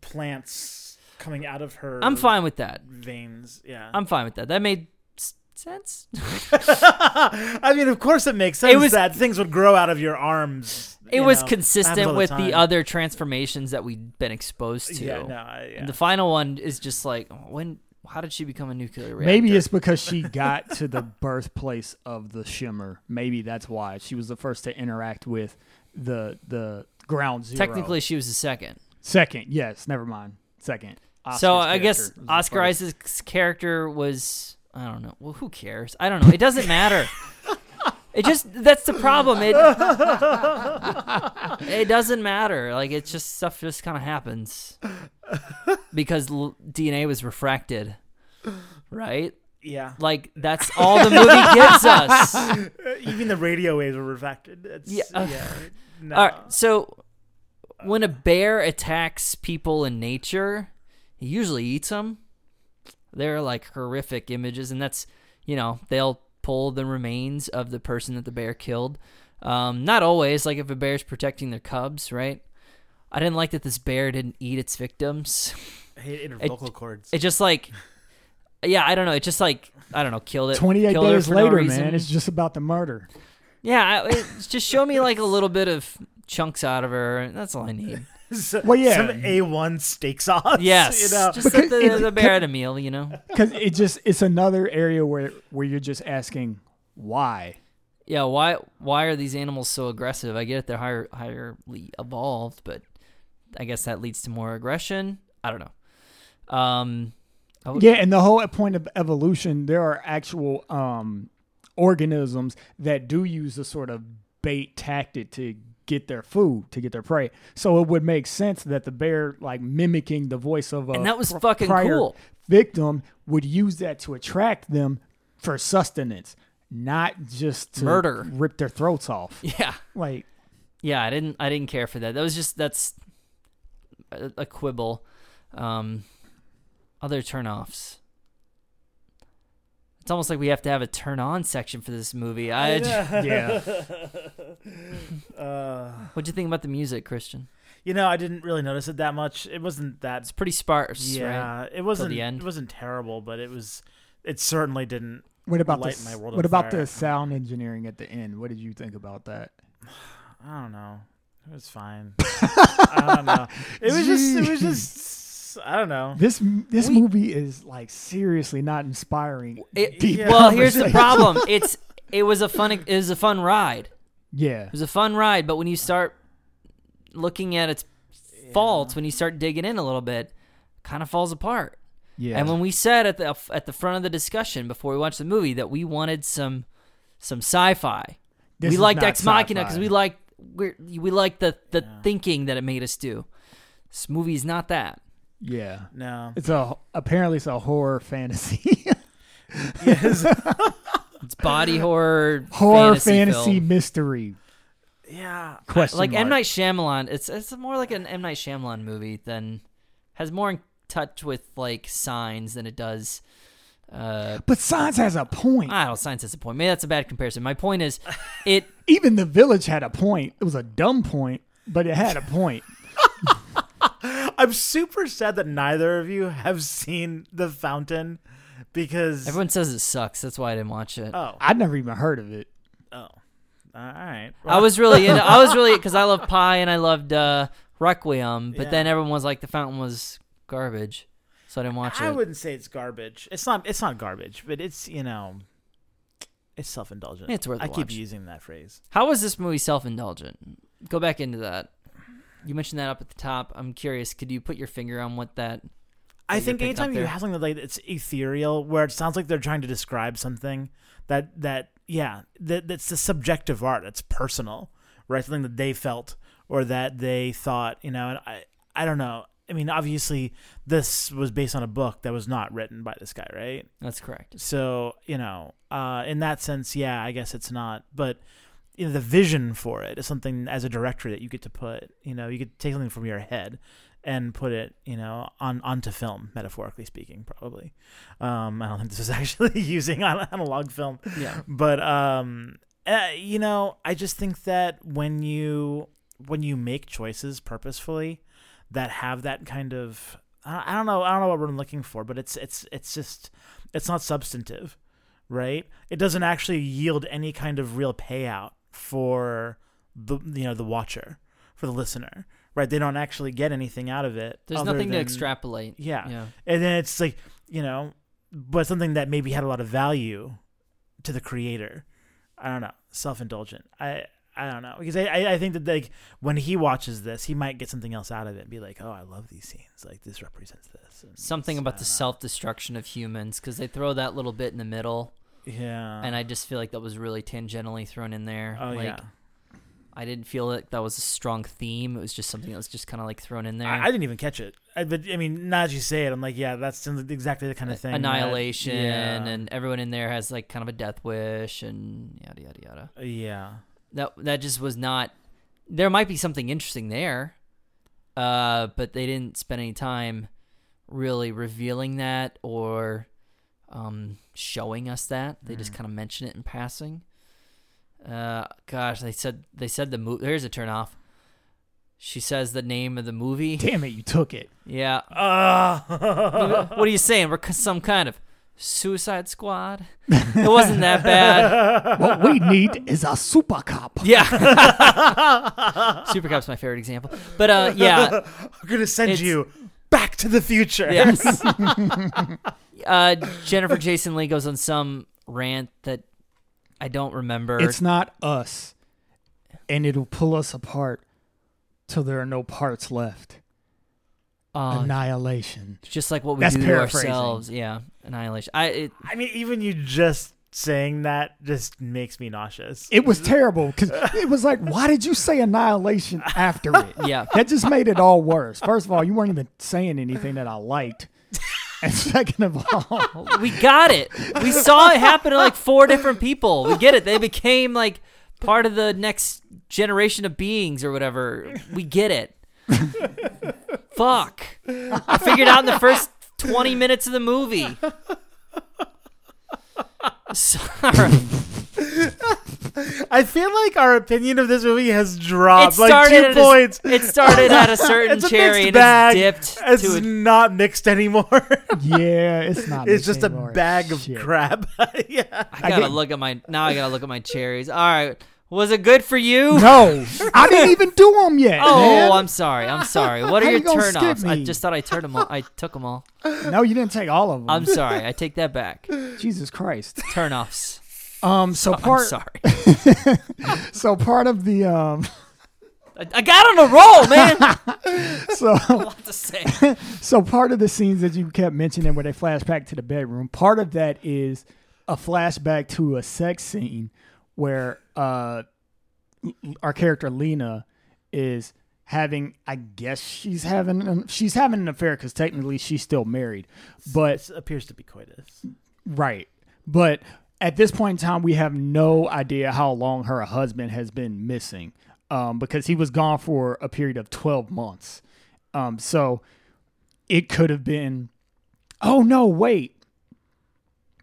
plants coming out of her. I'm fine with that. Veins. Yeah. I'm fine with that. That made s- sense. I mean, of course, it makes sense It was- that things would grow out of your arms. It you was know. Happens consistent with the time. other transformations that we'd been exposed to. Yeah, no, I, yeah. And the final one is just like, when? How did she become a nuclear reactor? Maybe it's because she got to the birthplace of the shimmer. Maybe that's why she was the first to interact with the the ground zero. technically she was the second. Second. Yes, never mind. Second. so I guess character was the Oscar first. Isaac's character was I don't know. Well, who cares? I don't know. It doesn't matter. it just that's the problem. It it doesn't matter. Like it's just stuff just kind of happens because l- DNA was refracted, right? yeah. Like that's all the movie gives us. Even the radio waves were refracted. It's, Yeah, yeah. No. All right, so when a bear attacks people in nature, he usually eats them. They're like horrific images, and that's you know they'll pull the remains of the person that the bear killed. Um, not always, like if a bear's protecting their cubs, right? I didn't like that this bear didn't eat its victims. I hate her it- vocal cords. It just like, yeah, I don't know. It just like I don't know, killed it. 28 killed days for no later, man. It's just about the murder. Yeah, I- it, just show me like a little bit of chunks out of her. That's all I need. So- Well, yeah. Some A1 steak sauce. Yes, You know? just let the, Because the it- bear at a meal, you know. Because it just it's another area where where you're just asking why. Yeah, why why are these animals so aggressive? I get it, they're higher higherly evolved, but I guess that leads to more aggression. I don't know. Um, I would- Yeah, and the whole point of evolution, there are actual um, organisms that do use a sort of bait tactic to get their food, to get their prey. So it would make sense that the bear, like mimicking the voice of a And that was pr- fucking cool. victim, would use that to attract them for sustenance, not just to Murder. rip their throats off. yeah, Like, yeah. I didn't I didn't care for that. That was just that's a, a quibble. Um, other turnoffs. It's almost like we have to have a turn on section for this movie. I, yeah. Uh, what'd you think about the music, Christian? you know, I didn't really notice it that much. It wasn't that. It's pretty sparse, right? Yeah, it wasn't. the end. It wasn't terrible, but it was. It certainly didn't. What about the my world on what about fire. the sound engineering at the end? What did you think about that? I don't know. It was fine. I don't know. It was just. It was just. I don't know. This this We- movie is like seriously not inspiring. It- Yeah. Well, here's the problem. It's it was a fun it was a fun ride. Yeah, It was a fun ride, but when you start looking at its faults, when you start digging in a little bit, kind of falls apart. yeah. And when we said at the at the front of the discussion before we watched the movie that we wanted some some sci-fi, This we liked Ex Machina because we liked we we liked the the Yeah. thinking that it made us do. This movie's not that. Yeah. No. It's a apparently it's a horror fantasy, Yes. It's body horror, horror fantasy, fantasy film. mystery. yeah. Question like M Night Shyamalan. It's it's more like an M Night Shyamalan movie than has more in touch with like signs than it does. Uh, But Signs has a point. I don't know. Science is a point. Maybe that's a bad comparison. My point is, it Even the village had a point. It was a dumb point, but it had a point. I'm super sad that neither of you have seen The Fountain because. everyone says it sucks. That's why I didn't watch it. oh. I'd never even heard of it. Oh. All right. I was really into, I was really because I love Pi and I loved uh, Requiem, but Yeah. then everyone was like the Fountain was garbage, so I didn't watch I it. I wouldn't say it's garbage. It's not. It's not garbage, but it's you know, it's self-indulgent. It's worth a I keep watch. using that phrase. How was this movie self-indulgent? Go back into that. You mentioned that up at the top. I'm curious. Could you put your finger on what that? I think anytime you have something like it's ethereal, where it sounds like they're trying to describe something that that yeah, that that's the subjective art. It's personal, right? Something that they felt or that they thought. You know, and I I don't know. I mean, obviously, this was based on a book that was not written by this guy, right? That's correct. So you know, uh, in that sense, yeah, I guess it's not. But you know, the vision for it is something as a director that you get to put. You know, you could take something from your head and put it, you know, on onto film, metaphorically speaking, probably. Um, I don't think this is actually using an- analog film, Yeah. but um, uh, you know, I just think that when you when you make choices purposefully that have that kind of I I don't know I don't know what we're looking for, but it's it's it's just it's not substantive, right? It doesn't actually yield any kind of real payout for the you know the watcher, for the listener, right? They don't actually get anything out of it. There's nothing to extrapolate. Yeah. Yeah. and then it's like you know, but something that maybe had a lot of value to the creator. I don't know, self indulgent. I I don't know because I I I think that like when he watches this, he might get something else out of it and be like, oh, I love these scenes. Like this represents this. And Something about the self destruction of humans because they throw that little bit in the middle, Yeah. and I just feel like that was really tangentially thrown in there. Oh like, yeah. I didn't feel like that was a strong theme. It was just something that was just kind of like thrown in there. I, I didn't even catch it. I, but I mean, now that you say it, I'm like, yeah, that's exactly the kind of thing. that- Annihilation, yeah. and everyone in there has like kind of a death wish, and yada yada yada. yeah. That that just was not. There might be something interesting there, uh, but they didn't spend any time really revealing that or um, showing us that. They just Mm. kind of mention it in passing. Uh, gosh, they said they said the movie. Here's a turn off. She says the name of the movie. Damn it, you took it. Yeah. Uh, what are you saying? We're some kind of Suicide Squad. It wasn't that bad. What we need is a super cop. Yeah. Super Cup's my favorite example. But uh, yeah, I'm gonna send you back to the future. yes. Uh, Jennifer Jason Leigh goes on some rant that I don't remember. It's not us, and it'll pull us apart till there are no parts left. uh, Annihilation. just like what we That's do to ourselves. Yeah, annihilation. I it, I mean, even you just saying that just makes me nauseous. It was terrible because it was like, why did you say annihilation after it? yeah. That just made it all worse. First of all, you weren't even saying anything that I liked. And second of all, We got it. We saw it happen to like four different people. We get it. They became like part of the next generation of beings or whatever. We get it. Fuck. I figured out in the first 20 minutes of the movie. Sorry. I feel like our opinion of this movie has dropped like two at a, points. it started at a certain It's a cherry mixed and bag. it's dipped It's to a not mixed anymore. yeah, it's not. it's just a anymore. bag of Shit. crap. yeah. I gotta get- look at my now. I gotta look at my cherries. All right, was it good for you? No, I didn't even do them yet. Oh, man. I'm sorry. I'm sorry. What are How your you gonna turn offs? I me? just thought I turned them all. I took them all. no, you didn't take all of them. I'm sorry. I take that back. Jesus Christ. Turn offs. Um, so I'm part, sorry. so part of the um, I, I got on a roll, man. so a lot to say. so part of the scenes that you kept mentioning where they flash back to the bedroom, part of that is a flashback to a sex scene where uh our character Lena is having I guess she's having an, she's having an affair cuz technically she's still married. But This appears to be coitus. right. But at this point in time we have no idea how long her husband has been missing. Um, because he was gone for a period of 12 months. Um, so it could have been oh no wait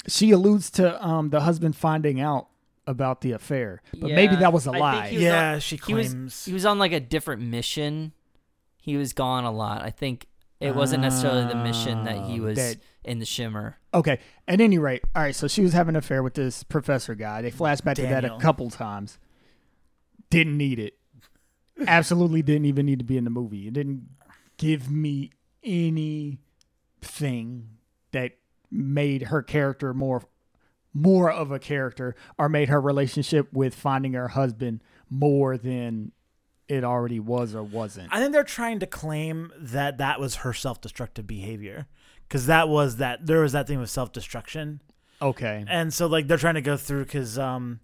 she alludes to um the husband finding out about the affair but maybe that was a I lie was Yeah, on- she He was claims. he was on like a different mission. He was gone a lot. I think it wasn't necessarily the mission that he Ah, was that- in the shimmer. okay at any rate all right so she was having an affair with this professor guy they flashed back to that a couple times didn't need it absolutely didn't even need to be in the movie it didn't give me anything that made her character more more of a character or made her relationship with finding her husband more than it already was or wasn't. I think they're trying to claim that that was her self-destructive behavior because that was that there was that thing with self-destruction, Okay. and so like they're trying to go through because um,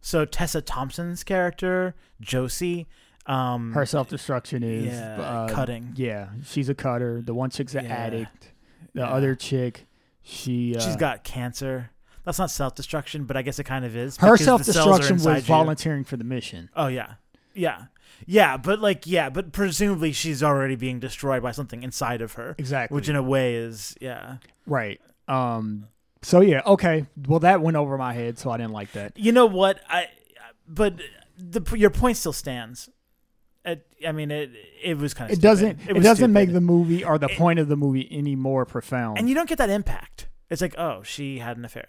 so Tessa Thompson's character Josie, Um, Her self destruction is yeah, uh, cutting. Yeah, she's a cutter. The one chick's an Yeah. addict. The Yeah. other chick, she uh, She's got cancer. That's not self destruction, but I guess it kind of is. her self destruction was you. volunteering for the mission. Oh yeah, yeah, yeah. But like, yeah, but presumably she's already being destroyed by something inside of her, Exactly. which in a way is yeah. right. Um. So yeah. Okay. Well, that went over my head, so I didn't like that. You know what? I but the your point still stands. It, I mean, it it was kind of It doesn't. It, doesn't make the movie or the It- point of the movie any more profound. and you don't get that impact. It's like, oh, she had an affair.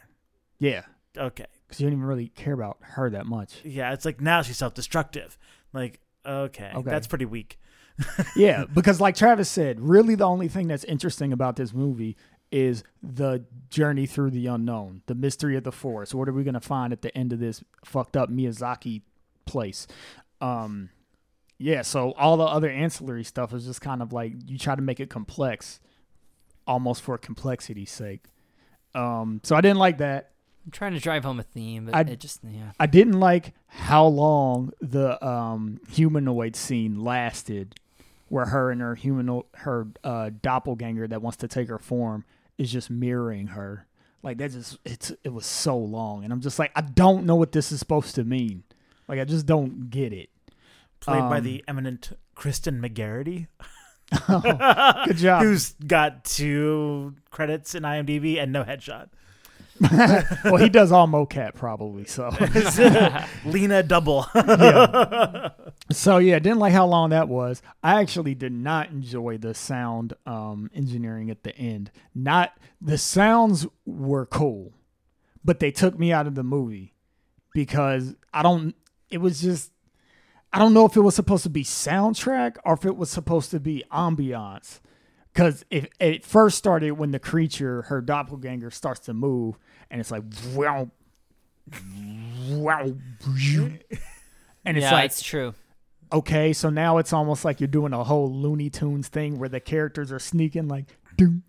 Yeah, Okay, because you don't even really care about her that much. yeah. It's like now she's self destructive. Like, okay, Okay. that's pretty weak. yeah, because like Travis said, really the only thing that's interesting about this movie is the journey through the unknown, the mystery of the forest. What are we gonna find at the end of this fucked up Miyazaki place? Um, yeah. So all the other ancillary stuff is just kind of like you try to make it complex, almost for complexity's sake. Um, so I didn't like that. I'm trying to drive home a theme, but I- it just yeah. I didn't like how long the um, humanoid scene lasted, where her and her humano her uh, doppelganger that wants to take her form is just mirroring her. Like that just it's it was so long, and I'm just like I don't know what this is supposed to mean. Like I just don't get it. Played by Um, the eminent Kristen McGarity, Good job. who's got two credits in IMDb and no headshot. well, he does all mocap probably. So Lena Double. yeah. So yeah, didn't like how long that was. I actually did not enjoy the sound um, engineering at the end. Not the sounds were cool, but they took me out of the movie because I don't. It was just I don't know if it was supposed to be soundtrack or if it was supposed to be ambiance. Because if it first started when the creature, her doppelganger, starts to move, and it's like, wow, wow, and it's yeah, like, it's true. okay, so now it's almost like you're doing a whole Looney Tunes thing where the characters are sneaking like, doom,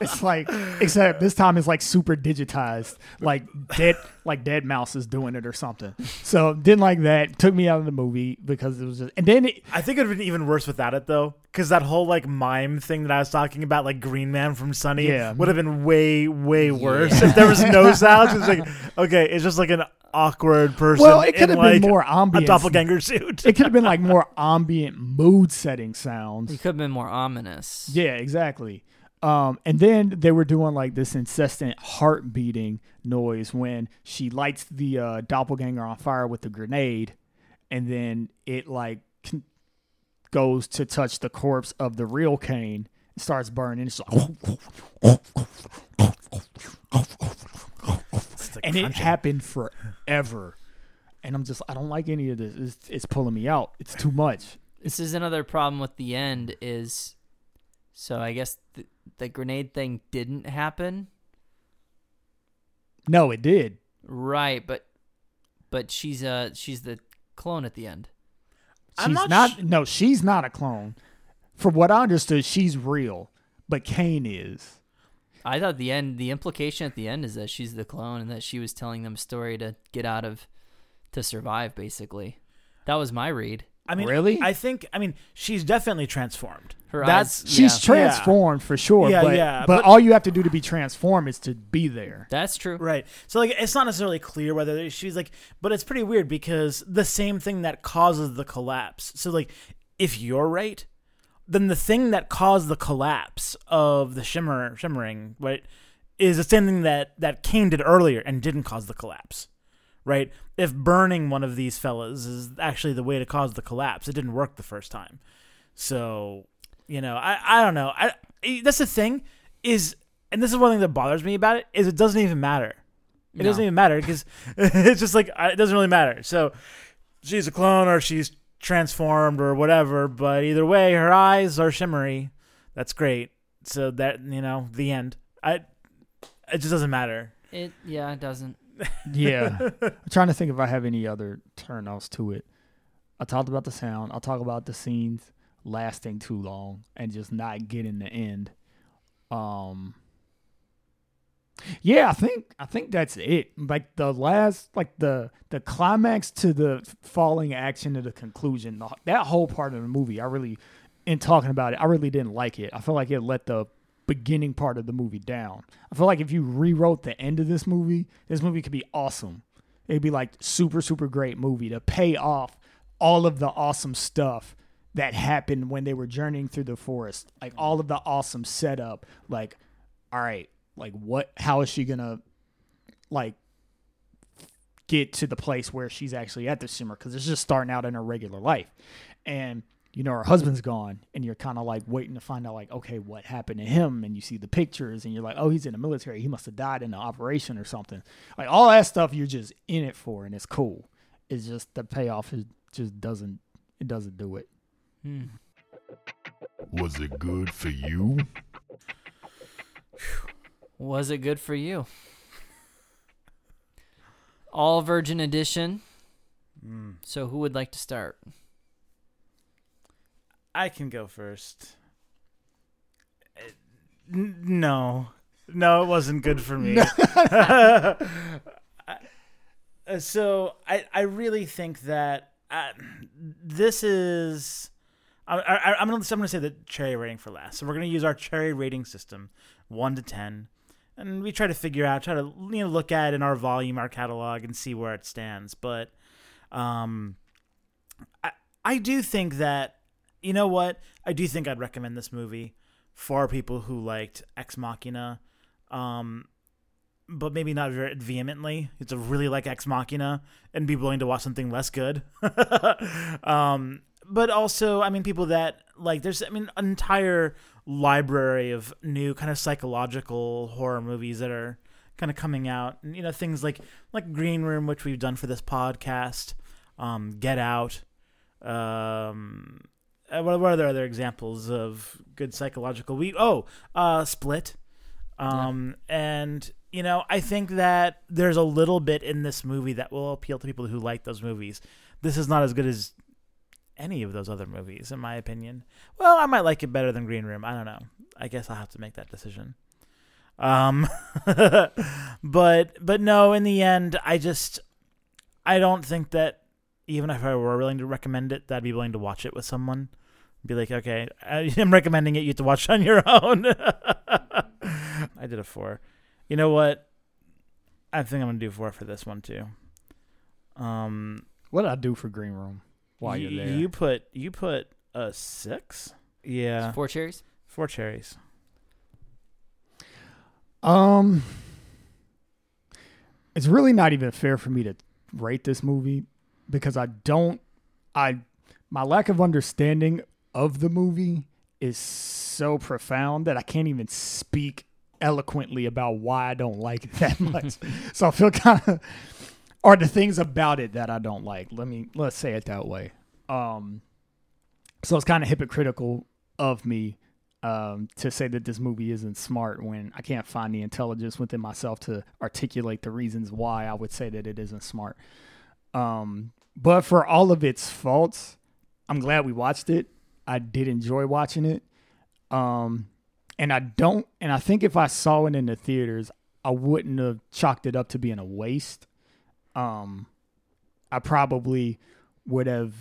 it's like except this time it's like super digitized like dead like dead mouse is doing it or something so didn't like that took me out of the movie because it was just and then it, i think it would have been even worse without it though because that whole like mime thing that I was talking about, like Green Man from Sunny, Yeah. would have been way, way worse if there was no sounds. It's like, okay, it's just like an awkward person. well, it could in, have been more ambient. a doppelganger suit. It could have been like more ambient mood setting sounds. It could have been more ominous. Yeah, exactly. Um, and then they were doing like this incessant heart beating noise when she lights the uh, doppelganger on fire with the grenade, and then it like con- goes to touch the corpse of the real Kane. It starts burning. It's like, It's like and it crunching. happened forever. And I'm just, I don't like any of this. It's, it's pulling me out. It's too much. This is another problem with the end is so I guess the, the grenade thing didn't happen. No, it did. Right, but but she's uh she's the clone at the end. She's I'm not. not sh- no, she's not a clone. From what I understood, she's real, but Kane is. I thought the end the implication at the end is that she's the clone and that she was telling them a story to get out of to survive basically. That was my read. I mean, Really? I think, I mean, she's definitely transformed. Her That's eyes- She's Yeah. transformed for sure. Yeah, but, yeah, but but- all you have to do to be transformed is to be there. That's true. Right. So like it's not necessarily clear whether she's like but it's pretty weird because the same thing that causes the collapse. So like if you're right, then the thing that caused the collapse of the shimmer shimmering, right, is the same thing that that Kane did earlier and didn't cause the collapse. Right? If burning one of these fellas is actually the way to cause the collapse, it didn't work the first time. So, you know, I I don't know. I that's the thing is and this is one thing that bothers me about it is it doesn't even matter. It doesn't even matter because it's just like it doesn't really matter. So she's a clone or she's transformed or whatever, but either way, her eyes are shimmery. That's great. So that you know, the end. I it just doesn't matter. It yeah, it doesn't. Yeah. I'm trying to think if I have any other turn-offs to it. I talked about the sound. I'll talk about the scenes lasting too long and just not getting the end. Um Yeah, I think I think that's it. Like the last, like the the climax to the falling action to the conclusion, the, that whole part of the movie, I really, in talking about it, I really didn't like it. I feel like it let the beginning part of the movie down. I feel like if you rewrote the end of this movie, this movie could be awesome. It'd be like super super great movie to pay off all of the awesome stuff that happened when they were journeying through the forest. Like all of the awesome setup. Like, all right, like what? How is she gonna like get to the place where she's actually at the shimmer? Because it's just starting out in her regular life, and you know her husband's gone, and you're kind of like waiting to find out like, okay, what happened to him? And you see the pictures, and you're like, oh, he's in the military. He must have died in an operation or something. Like all that stuff, you're just in it for, and it's cool. It's just the payoff is just doesn't it doesn't do it. Hmm. Was it good for you? Was it good for you? All Virgin Edition. Mm. So who would like to start? I can go first. Uh, No, no, it wasn't good for me. Uh, so I, I really think that uh, this is. I, I, I'm gonna I'm gonna say the cherry rating for last. So we're gonna use our cherry rating system, one to ten, and we try to figure out, try to you know look at in our volume, our catalog, and see where it stands. But, um, I I do think that you know what I do think I'd recommend this movie for people who liked Ex Machina, um, but maybe not very vehemently. It's a really like Ex Machina and be willing to watch something less good. um, but also, I mean, people that like there's I mean an entire library of new kind of psychological horror movies that are kind of coming out, and you know things like like Green Room, which we've done for this podcast, um, Get Out. Um, uh, what, what are there other examples of good psychological? We oh, uh, Split, um, and you know I think that there's a little bit in this movie that will appeal to people who like those movies. This is not as good as any of those other movies, in my opinion. Well, I might like it better than Green Room. I don't know. I guess I'll have to make that decision. Um, but but no, in the end, I just I don't think that even if I were willing to recommend it, that I'd be willing to watch it with someone. Be like, okay, I- I'm recommending it. You have to watch on your own. I did a four. You know what? I think I'm gonna do four for this one too. Um, What did I do for Green Room while you, you're there? you put you put a six. Yeah, Four cherries. four cherries. Um, it's really not even fair for me to rate this movie because I don't. I my lack of understanding of the movie is so profound that I can't even speak eloquently about why I don't like it that much. so I feel kind of, or the things about it that I don't like. Let me let's say it that way. Um, so it's kind of hypocritical of me um, to say that this movie isn't smart when I can't find the intelligence within myself to articulate the reasons why I would say that it isn't smart. Um, but for all of its faults, I'm glad we watched it. I did enjoy watching it. Um, and I don't, and I think if I saw it in the theaters, I wouldn't have chalked it up to being a waste. Um, I probably would have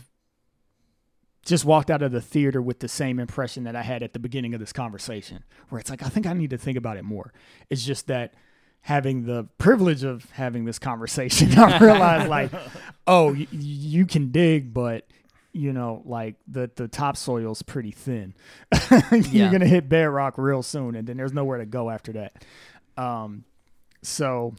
just walked out of the theater with the same impression that I had at the beginning of this conversation, where it's like, I think I need to think about it more. It's just that having the privilege of having this conversation, I realized, like, oh, y- you can dig, but you know, like the the topsoil's pretty thin. You're Yeah. gonna hit bedrock real soon, and then there's nowhere to go after that. Um, so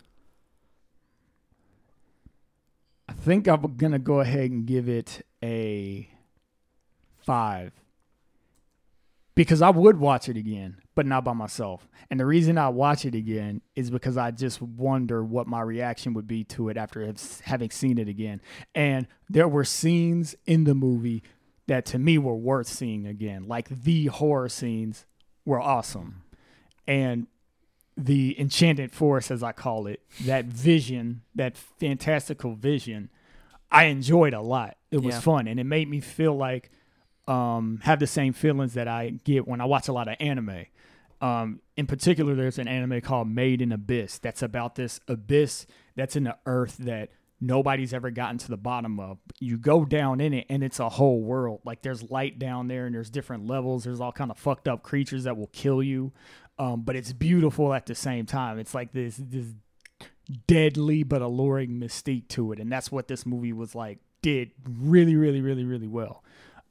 I think I'm gonna go ahead and give it a five because I would watch it again, but not by myself. And the reason I watch it again is because I just wonder what my reaction would be to it after having seen it again. And there were scenes in the movie that to me were worth seeing again. Like the horror scenes were awesome. And the enchanted forest, as I call it, that vision, that fantastical vision, I enjoyed a lot. It was Yeah. fun, and it made me feel like um, have the same feelings that I get when I watch a lot of anime. Um, in particular, there's an anime called Made in Abyss that's about this abyss that's in the earth that nobody's ever gotten to the bottom of. You go down in it, and it's a whole world. Like there's light down there, and there's different levels. There's all kind of fucked up creatures that will kill you, um, but it's beautiful at the same time. It's like this this deadly but alluring mystique to it, and that's what this movie was like. Did really, really, really, really well.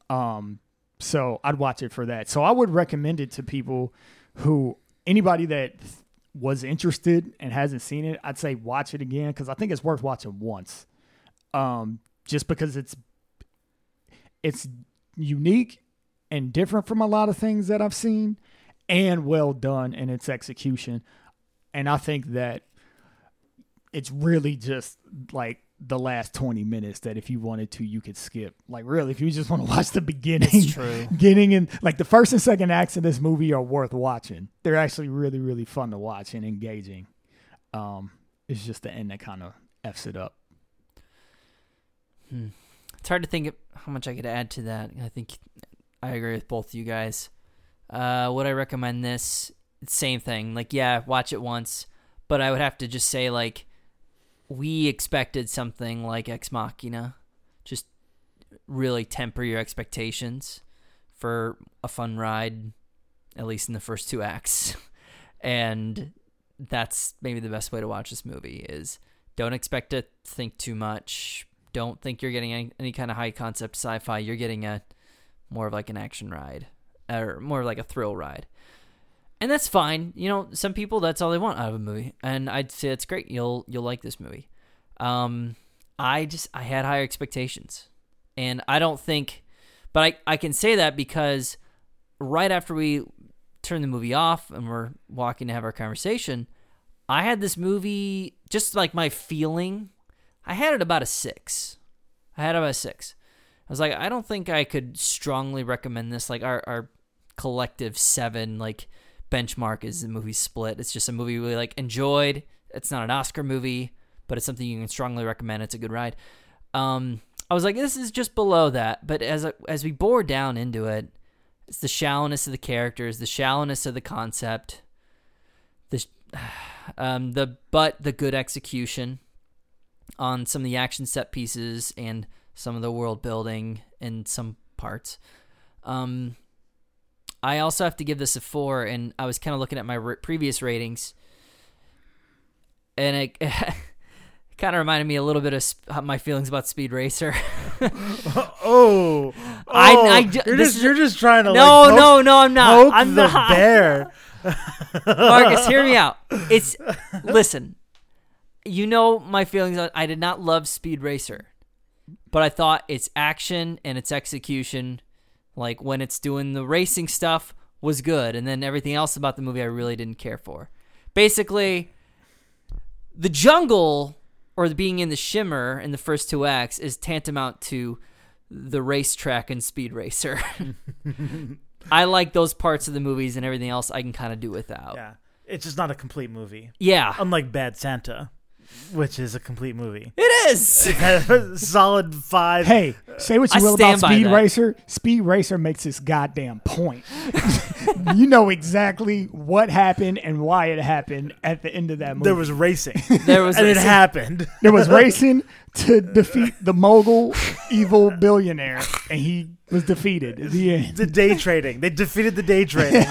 Um, so I'd watch it for that. So I would recommend it to people who anybody that was interested and hasn't seen it. I'd say watch it again because I think it's worth watching once. Um, just because it's it's unique and different from a lot of things that I've seen, and well done in its execution. And I think that it's really just like the last 20 minutes that if you wanted to you could skip like really if you just want to watch the beginning It's true. getting in like the first and second acts of this movie are worth watching they're actually really really fun to watch and engaging um it's just the end that kind of f's it up Hmm. It's hard to think of how much I could add to that. I think I agree with both of you guys. Uh, would I recommend this? Same thing. Like, yeah, watch it once, but I would have to just say like, we expected something like Ex Machina. Just really temper your expectations for a fun ride, at least in the first two acts. and that's maybe the best way to watch this movie is don't expect to think too much. Don't think you're getting any, any kind of high concept sci-fi. You're getting a more of like an action ride or more like a thrill ride. And that's fine. You know, some people that's all they want out of a movie. And I'd say it's great. You'll you'll like this movie. Um I just I had higher expectations. And I don't think but I, I can say that because right after we turn the movie off and we're walking to have our conversation, I had this movie just like my feeling. I had it about a six. I had about a six. I was like, I don't think I could strongly recommend this. Like our our collective seven like benchmark is the movie Split. It's just a movie we like enjoyed. It's not an Oscar movie, but it's something you can strongly recommend. It's a good ride. Um, I was like, this is just below that. But as as we bore down into it, it's the shallowness of the characters, the shallowness of the concept, the um, the but the good execution on some of the action set pieces and some of the world building in some parts. Um, I also have to give this a four, and I was kind of looking at my r- previous ratings, and it, kind of reminded me a little bit of sp- my feelings about Speed Racer. Oh, oh, I- oh, I ju- you're this just is- you're just trying to no, like, poke, no, no, I'm not. I'm the not. bear. Marcus, hear me out. It's listen. You know my feelings. on I did not love Speed Racer, but I thought its action and its execution, like when it's doing the racing stuff, was good, and then everything else about the movie I really didn't care for. Basically, the jungle or the being in the shimmer in the first two acts is tantamount to the racetrack and Speed Racer. I like those parts of the movies and everything else I can kind of do without. Yeah, it's just not a complete movie. Yeah, Unlike Bad Santa, which is a complete movie. it is. Solid five. Hey, say what you I will about Speed that. Racer. Speed Racer makes this goddamn point. you know exactly what happened and why it happened at the end of that movie. there was racing, There was and it happened. there was racing to defeat the mogul evil billionaire, and he was defeated at the end. The day trading. They defeated the day trading.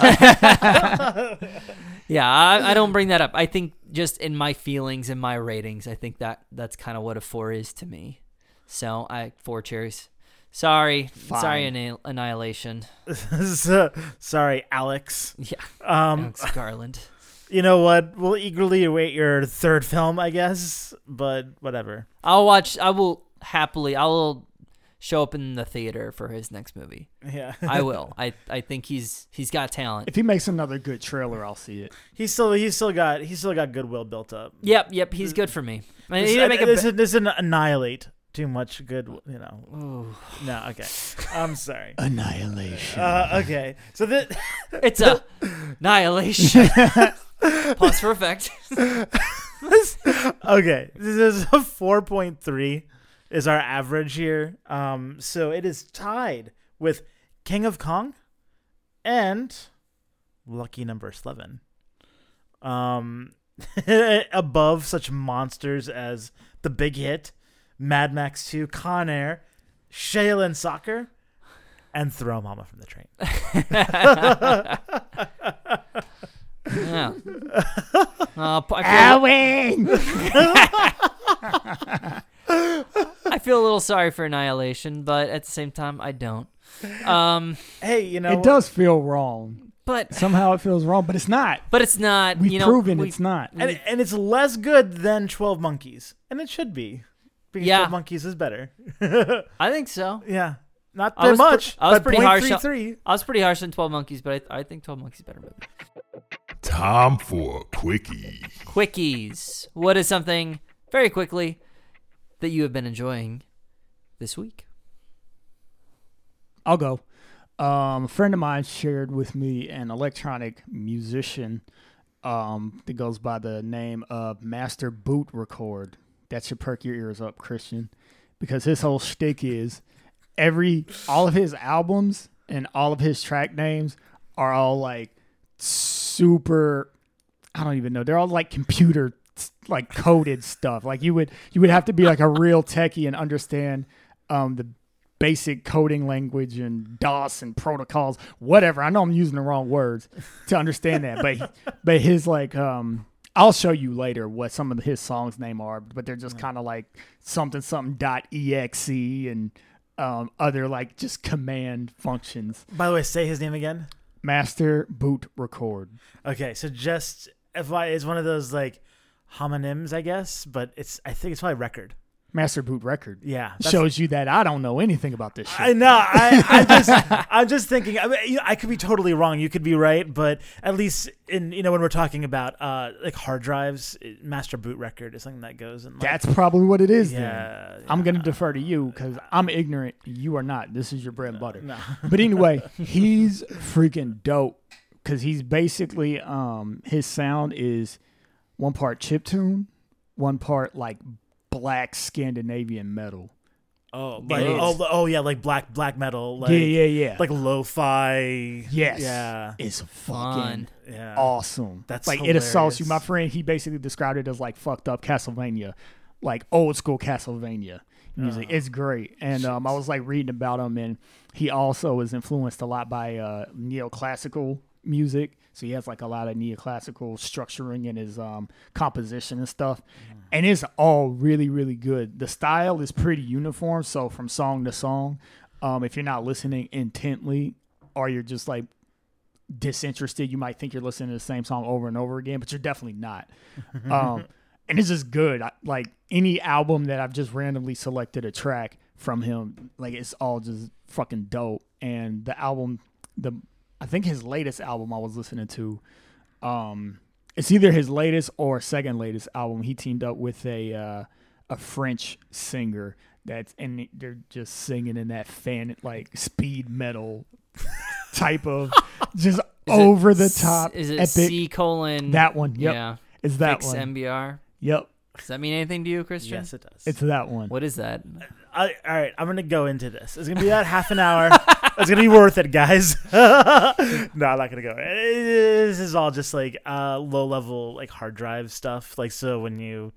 Yeah, I, I don't bring that up. I think just in my feelings and my ratings, I think that that's kind of what a four is to me. So I four cherries. Sorry, sorry, Fine. Anni- annihilation. So- Sorry, Alex. Yeah, Um, Alex Garland. you know what? We'll eagerly await your third film, I guess. But whatever. I'll watch. I will happily. I will show up in the theater for his next movie. Yeah, I will. I I think he's he's got talent. If he makes another good trailer, I'll see it. he's still he's still got he's still got goodwill built up. Yep, yep. He's good for me. I mean, This, he didn't make a this, ba- this didn't annihilate too much good. You know, Ooh. no. Okay, I'm sorry. Annihilation. Uh, okay, so that It's a annihilation. Pause for effect. okay, this is a 4.3 is our average here. Um, so it is tied with King of Kong and lucky number Slevin. Um, above such monsters as the Big Hit, Mad Max Two, Con Air, Shaolin Soccer, and Throw Mama from the Train. Yeah. Uh, p- I, feel, a little sorry for Annihilation, but at the same time, I don't. Um, Hey, you know it does feel wrong. but Somehow it feels wrong, but it's not. but it's not. We've you know, proven we- it's not. and and it's less good than Twelve Monkeys, and it should be. Because Yeah. Twelve Monkeys is better. I think so. yeah, not I that was pre- much. I was but pretty harsh on- I was pretty harsh on Twelve Monkeys, but I, I think Twelve Monkeys is better movie. Time for a quickie. Quickies. What is something very quickly that you have been enjoying this week? I'll go. Um, a friend of mine shared with me an electronic musician um, that goes by the name of Master Boot Record. That should perk your ears up, Christian, because his whole shtick is every all of his albums and all of his track names are all like super. I don't even know. They're all like computer like coded stuff. Like you would you would have to be like a real techie and understand um, the basic coding language and DOS and protocols, whatever. I know I'm using the wrong words to understand that, but but his like um I'll show you later what some of his songs name are, but they're just kind of like something something dot exe and um other like just command functions. By the way, say his name again. Master boot record. Okay, so just FY is one of those like homonyms, I guess, but it's I think it's probably record. Master boot record. Yeah, Shows you that I don't know anything about this shit. I know. I, I just, I'm just thinking. I, mean, you know, I could be totally wrong. You could be right, but at least in you know when we're talking about uh like hard drives, master boot record is something that goes in. Like, That's probably what it is. then. yeah. I'm gonna yeah. defer to you because I'm ignorant. You are not. This is your bread and butter. No. But anyway, he's freaking dope because he's basically um his sound is one part chip tune, one part like black Scandinavian metal. Oh, like oh, oh yeah, like black black metal. Like, yeah, yeah, yeah. Like lo-fi. yes, Yeah. it's fucking Fun. Yeah. awesome. That's like it assaults you. My friend, he basically described it as like fucked up Castlevania, like old school Castlevania music. It's great. And um, I was like reading about him, and he also is influenced a lot by uh, neoclassical music. So he has like a lot of neoclassical structuring in his um, composition and stuff. And it's all really, really good. The style is pretty uniform. So from song to song, um, if you're not listening intently or you're just like disinterested, you might think you're listening to the same song over and over again, but you're definitely not. um, and it's just good. I, like any album that I've just randomly selected a track from him, like it's all just fucking dope. And the album, the I think his latest album I was listening to, um, it's either his latest or second latest album. He teamed up with a uh, a French singer that's and they're just singing in that fan like speed metal type of just Is it over the top Is it epic. C colon? that one, yep, Yeah. is that Fix one. MBR. Yep, Does that mean anything to you, Christian? Yes, it does. it's that one. What is that? I, all right, I'm gonna go into this. It's gonna be about half an hour. it's gonna be worth it, guys. no, I'm not gonna go. This is all just like uh, low level, like hard drive stuff. Like so, when you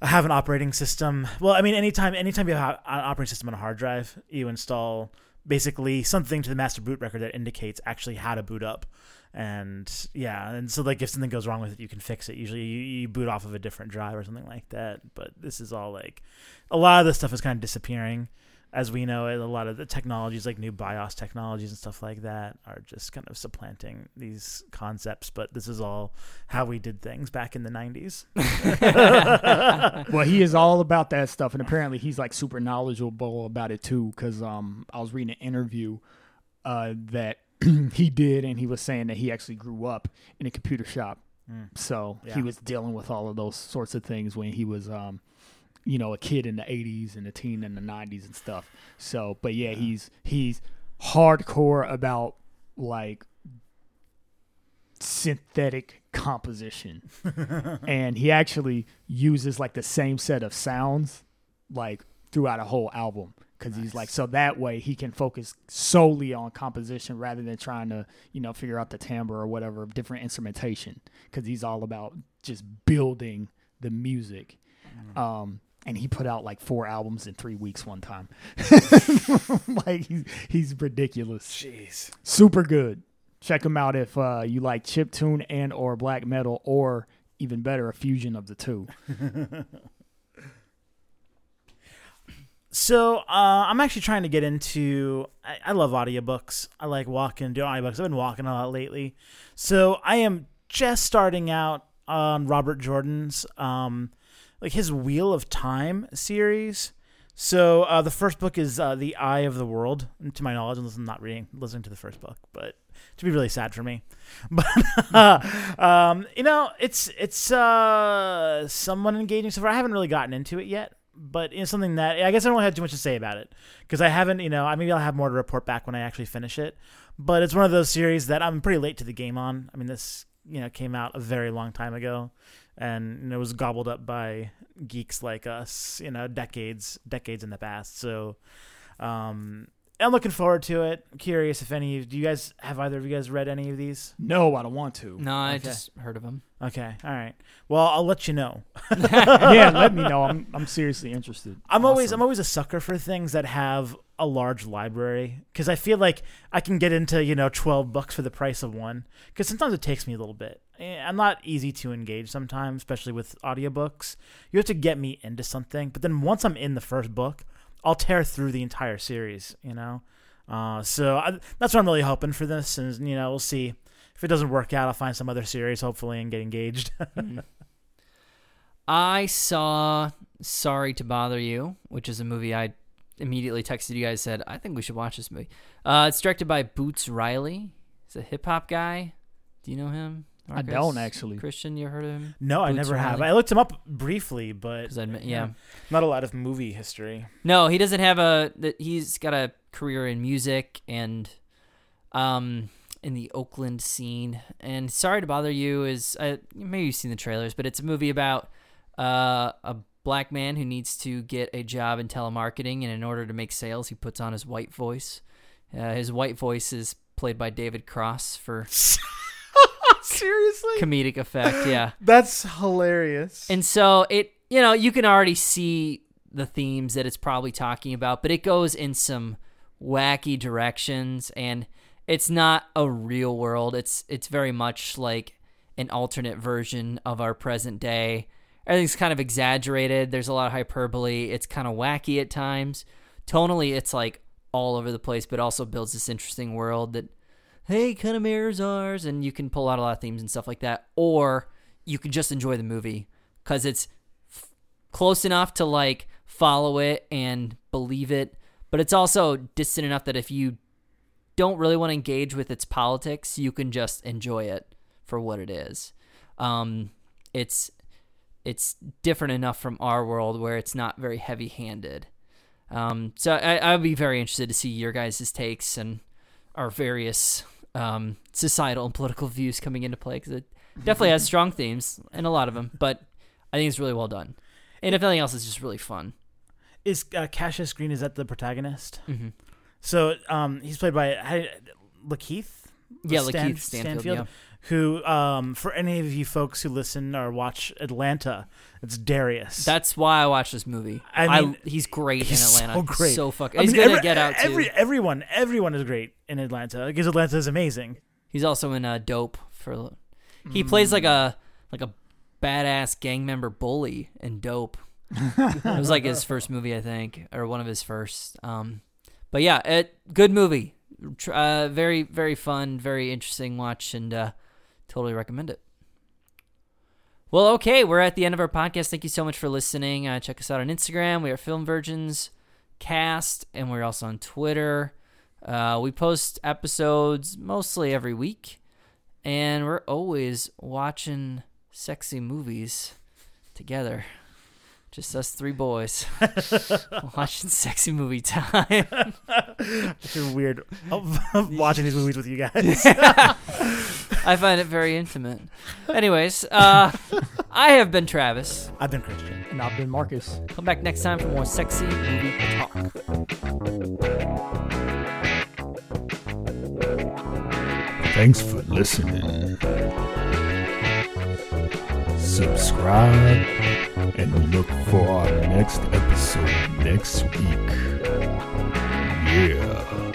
have an operating system, well, I mean, anytime, anytime you have an operating system on a hard drive, you install basically something to the master boot record that indicates actually how to boot up. And yeah, and so like if something goes wrong with it, you can fix it. Usually, you, you boot off of a different drive or something like that. But this is all like a lot of this stuff is kind of disappearing as we know it a lot of the technologies like new bios technologies and stuff like that are just kind of supplanting these concepts but this is all how we did things back in the 90s well, he is all about that stuff, and apparently he's like super knowledgeable about it too. Because um, I was reading an interview uh, that he did, and he was saying that he actually grew up in a computer shop, so Yeah. he was dealing with all of those sorts of things when he was um, you know, a kid in the '80s and a teen in the '90s and stuff. So, but yeah, he's he's hardcore about like synthetic composition. And he actually uses like the same set of sounds like throughout a whole album. Because he's like so that way he can focus solely on composition rather than trying to you know figure out the timbre or whatever of different instrumentation. Because he's all about just building the music. Um, and he put out like four albums in three weeks one time. like he's he's ridiculous. Jeez. Super good. Check him out if uh, you like chip tune and or black metal or even better a fusion of the two. So uh, I'm actually trying to get into. I, I love audiobooks. I like walking, doing audiobooks. I've been walking a lot lately. So I am just starting out on Robert Jordan's, um, like his Wheel of Time series. So uh, the first book is uh, The Eye of the World. To my knowledge, unless I'm not reading, listening to the first book, but to be really sad for me. But um, you know, it's it's uh, somewhat engaging so far. I haven't really gotten into it yet but it's something that I guess I don't have too much to say about it because I haven't, you know, I maybe I'll have more to report back when I actually finish it. But it's one of those series that I'm pretty late to the game on. I mean, this you know came out a very long time ago, and it was gobbled up by geeks like us, you know, decades decades in the past. So, um, I'm looking forward to it. I'm curious if any. of Do you guys have either of you guys read any of these? No, I don't want to. No, I Okay. just heard of him. Okay, all right. Well, I'll let you know. yeah, let me know. I'm I'm seriously interested. I'm always I'm always a sucker for things that have a large library because I feel like I can get into you know 12 bucks for the price of one because sometimes it takes me a little bit. Eh, I'm not easy to engage sometimes, especially with audiobooks. You have to get me into something, but then once I'm in the first book, I'll tear through the entire series. You know, uh, so I, that's what I'm really hoping for this, and you know we'll see. If it doesn't work out, I'll find some other series hopefully and get engaged. I saw Sorry to Bother You, which is a movie I immediately texted you guys said, I think we should watch this movie. Uh, it's directed by Boots Riley. He's a hip hop guy. Do you know him? I don't actually. Christian, you heard of him? no, I never have. Riley? I looked him up briefly, but I admit- yeah. not a lot of movie history. No, he doesn't have a. He's got a career in music and, um, in the Oakland scene. And Sorry to Bother You is uh, maybe you've seen the trailers, but it's a movie about uh, a black man who needs to get a job in telemarketing, and in order to make sales, he puts on his white voice. Uh, his white voice is played by David Cross for Seriously? comedic effect. Yeah. That's hilarious. And so it, you know, you can already see the themes that it's probably talking about, but it goes in some wacky directions and it's not a real world. It's it's very much like an alternate version of our present day. Everything's kind of exaggerated. There's a lot of hyperbole. It's kind of wacky at times. Tonally, it's like all over the place, but also builds this interesting world that hey, kind of mirrors ours, and you can pull out a lot of themes and stuff like that. Or you can just enjoy the movie because it's f- close enough to like follow it and believe it, but it's also distant enough that if you don't really want to engage with its politics, you can just enjoy it for what it is. Um, it's it's different enough from our world where it's not very heavy-handed. Um, so I, I would be very interested to see your guys' takes and our various um, societal and political views coming into play because it definitely has strong themes and a lot of them, but I think it's really well done. And if nothing else, it's just really fun. is uh, Cassius Green is that the protagonist? Mm-hmm. So um, he's played by how- Lakeith. Yeah, Stan- Lakeith Stanfield. Yeah. Who, um, for any of you folks who listen or watch Atlanta, it's Darius. That's why I watch this movie. I I mean, he's great he's in Atlanta. so great. So fucking. I He's mean, good every, Get Out too. Every, everyone, everyone is great in Atlanta because Atlanta is amazing. He's also in uh, Dope for. He plays like a like a badass gang member bully in Dope. it was like his first movie, I think, or one of his first. Um, but yeah, it good movie. Uh, very very fun, very interesting watch, and uh, totally recommend it. Well, okay, we're at the end of our podcast. Thank you so much for listening. Uh, check us out on Instagram. We are Film Virgins Cast, and we're also on Twitter. Uh, we post episodes mostly every week, and we're always watching sexy movies together. Just us three boys watching sexy movie time. It's weird of watching these movies with you guys. I find it very intimate. Anyways, uh, I have been Travis. I've been Christian. And I've been Marcus. Come back next time for more sexy movie talk. Thanks for listening. Subscribe and look for our next episode next week. Yeah.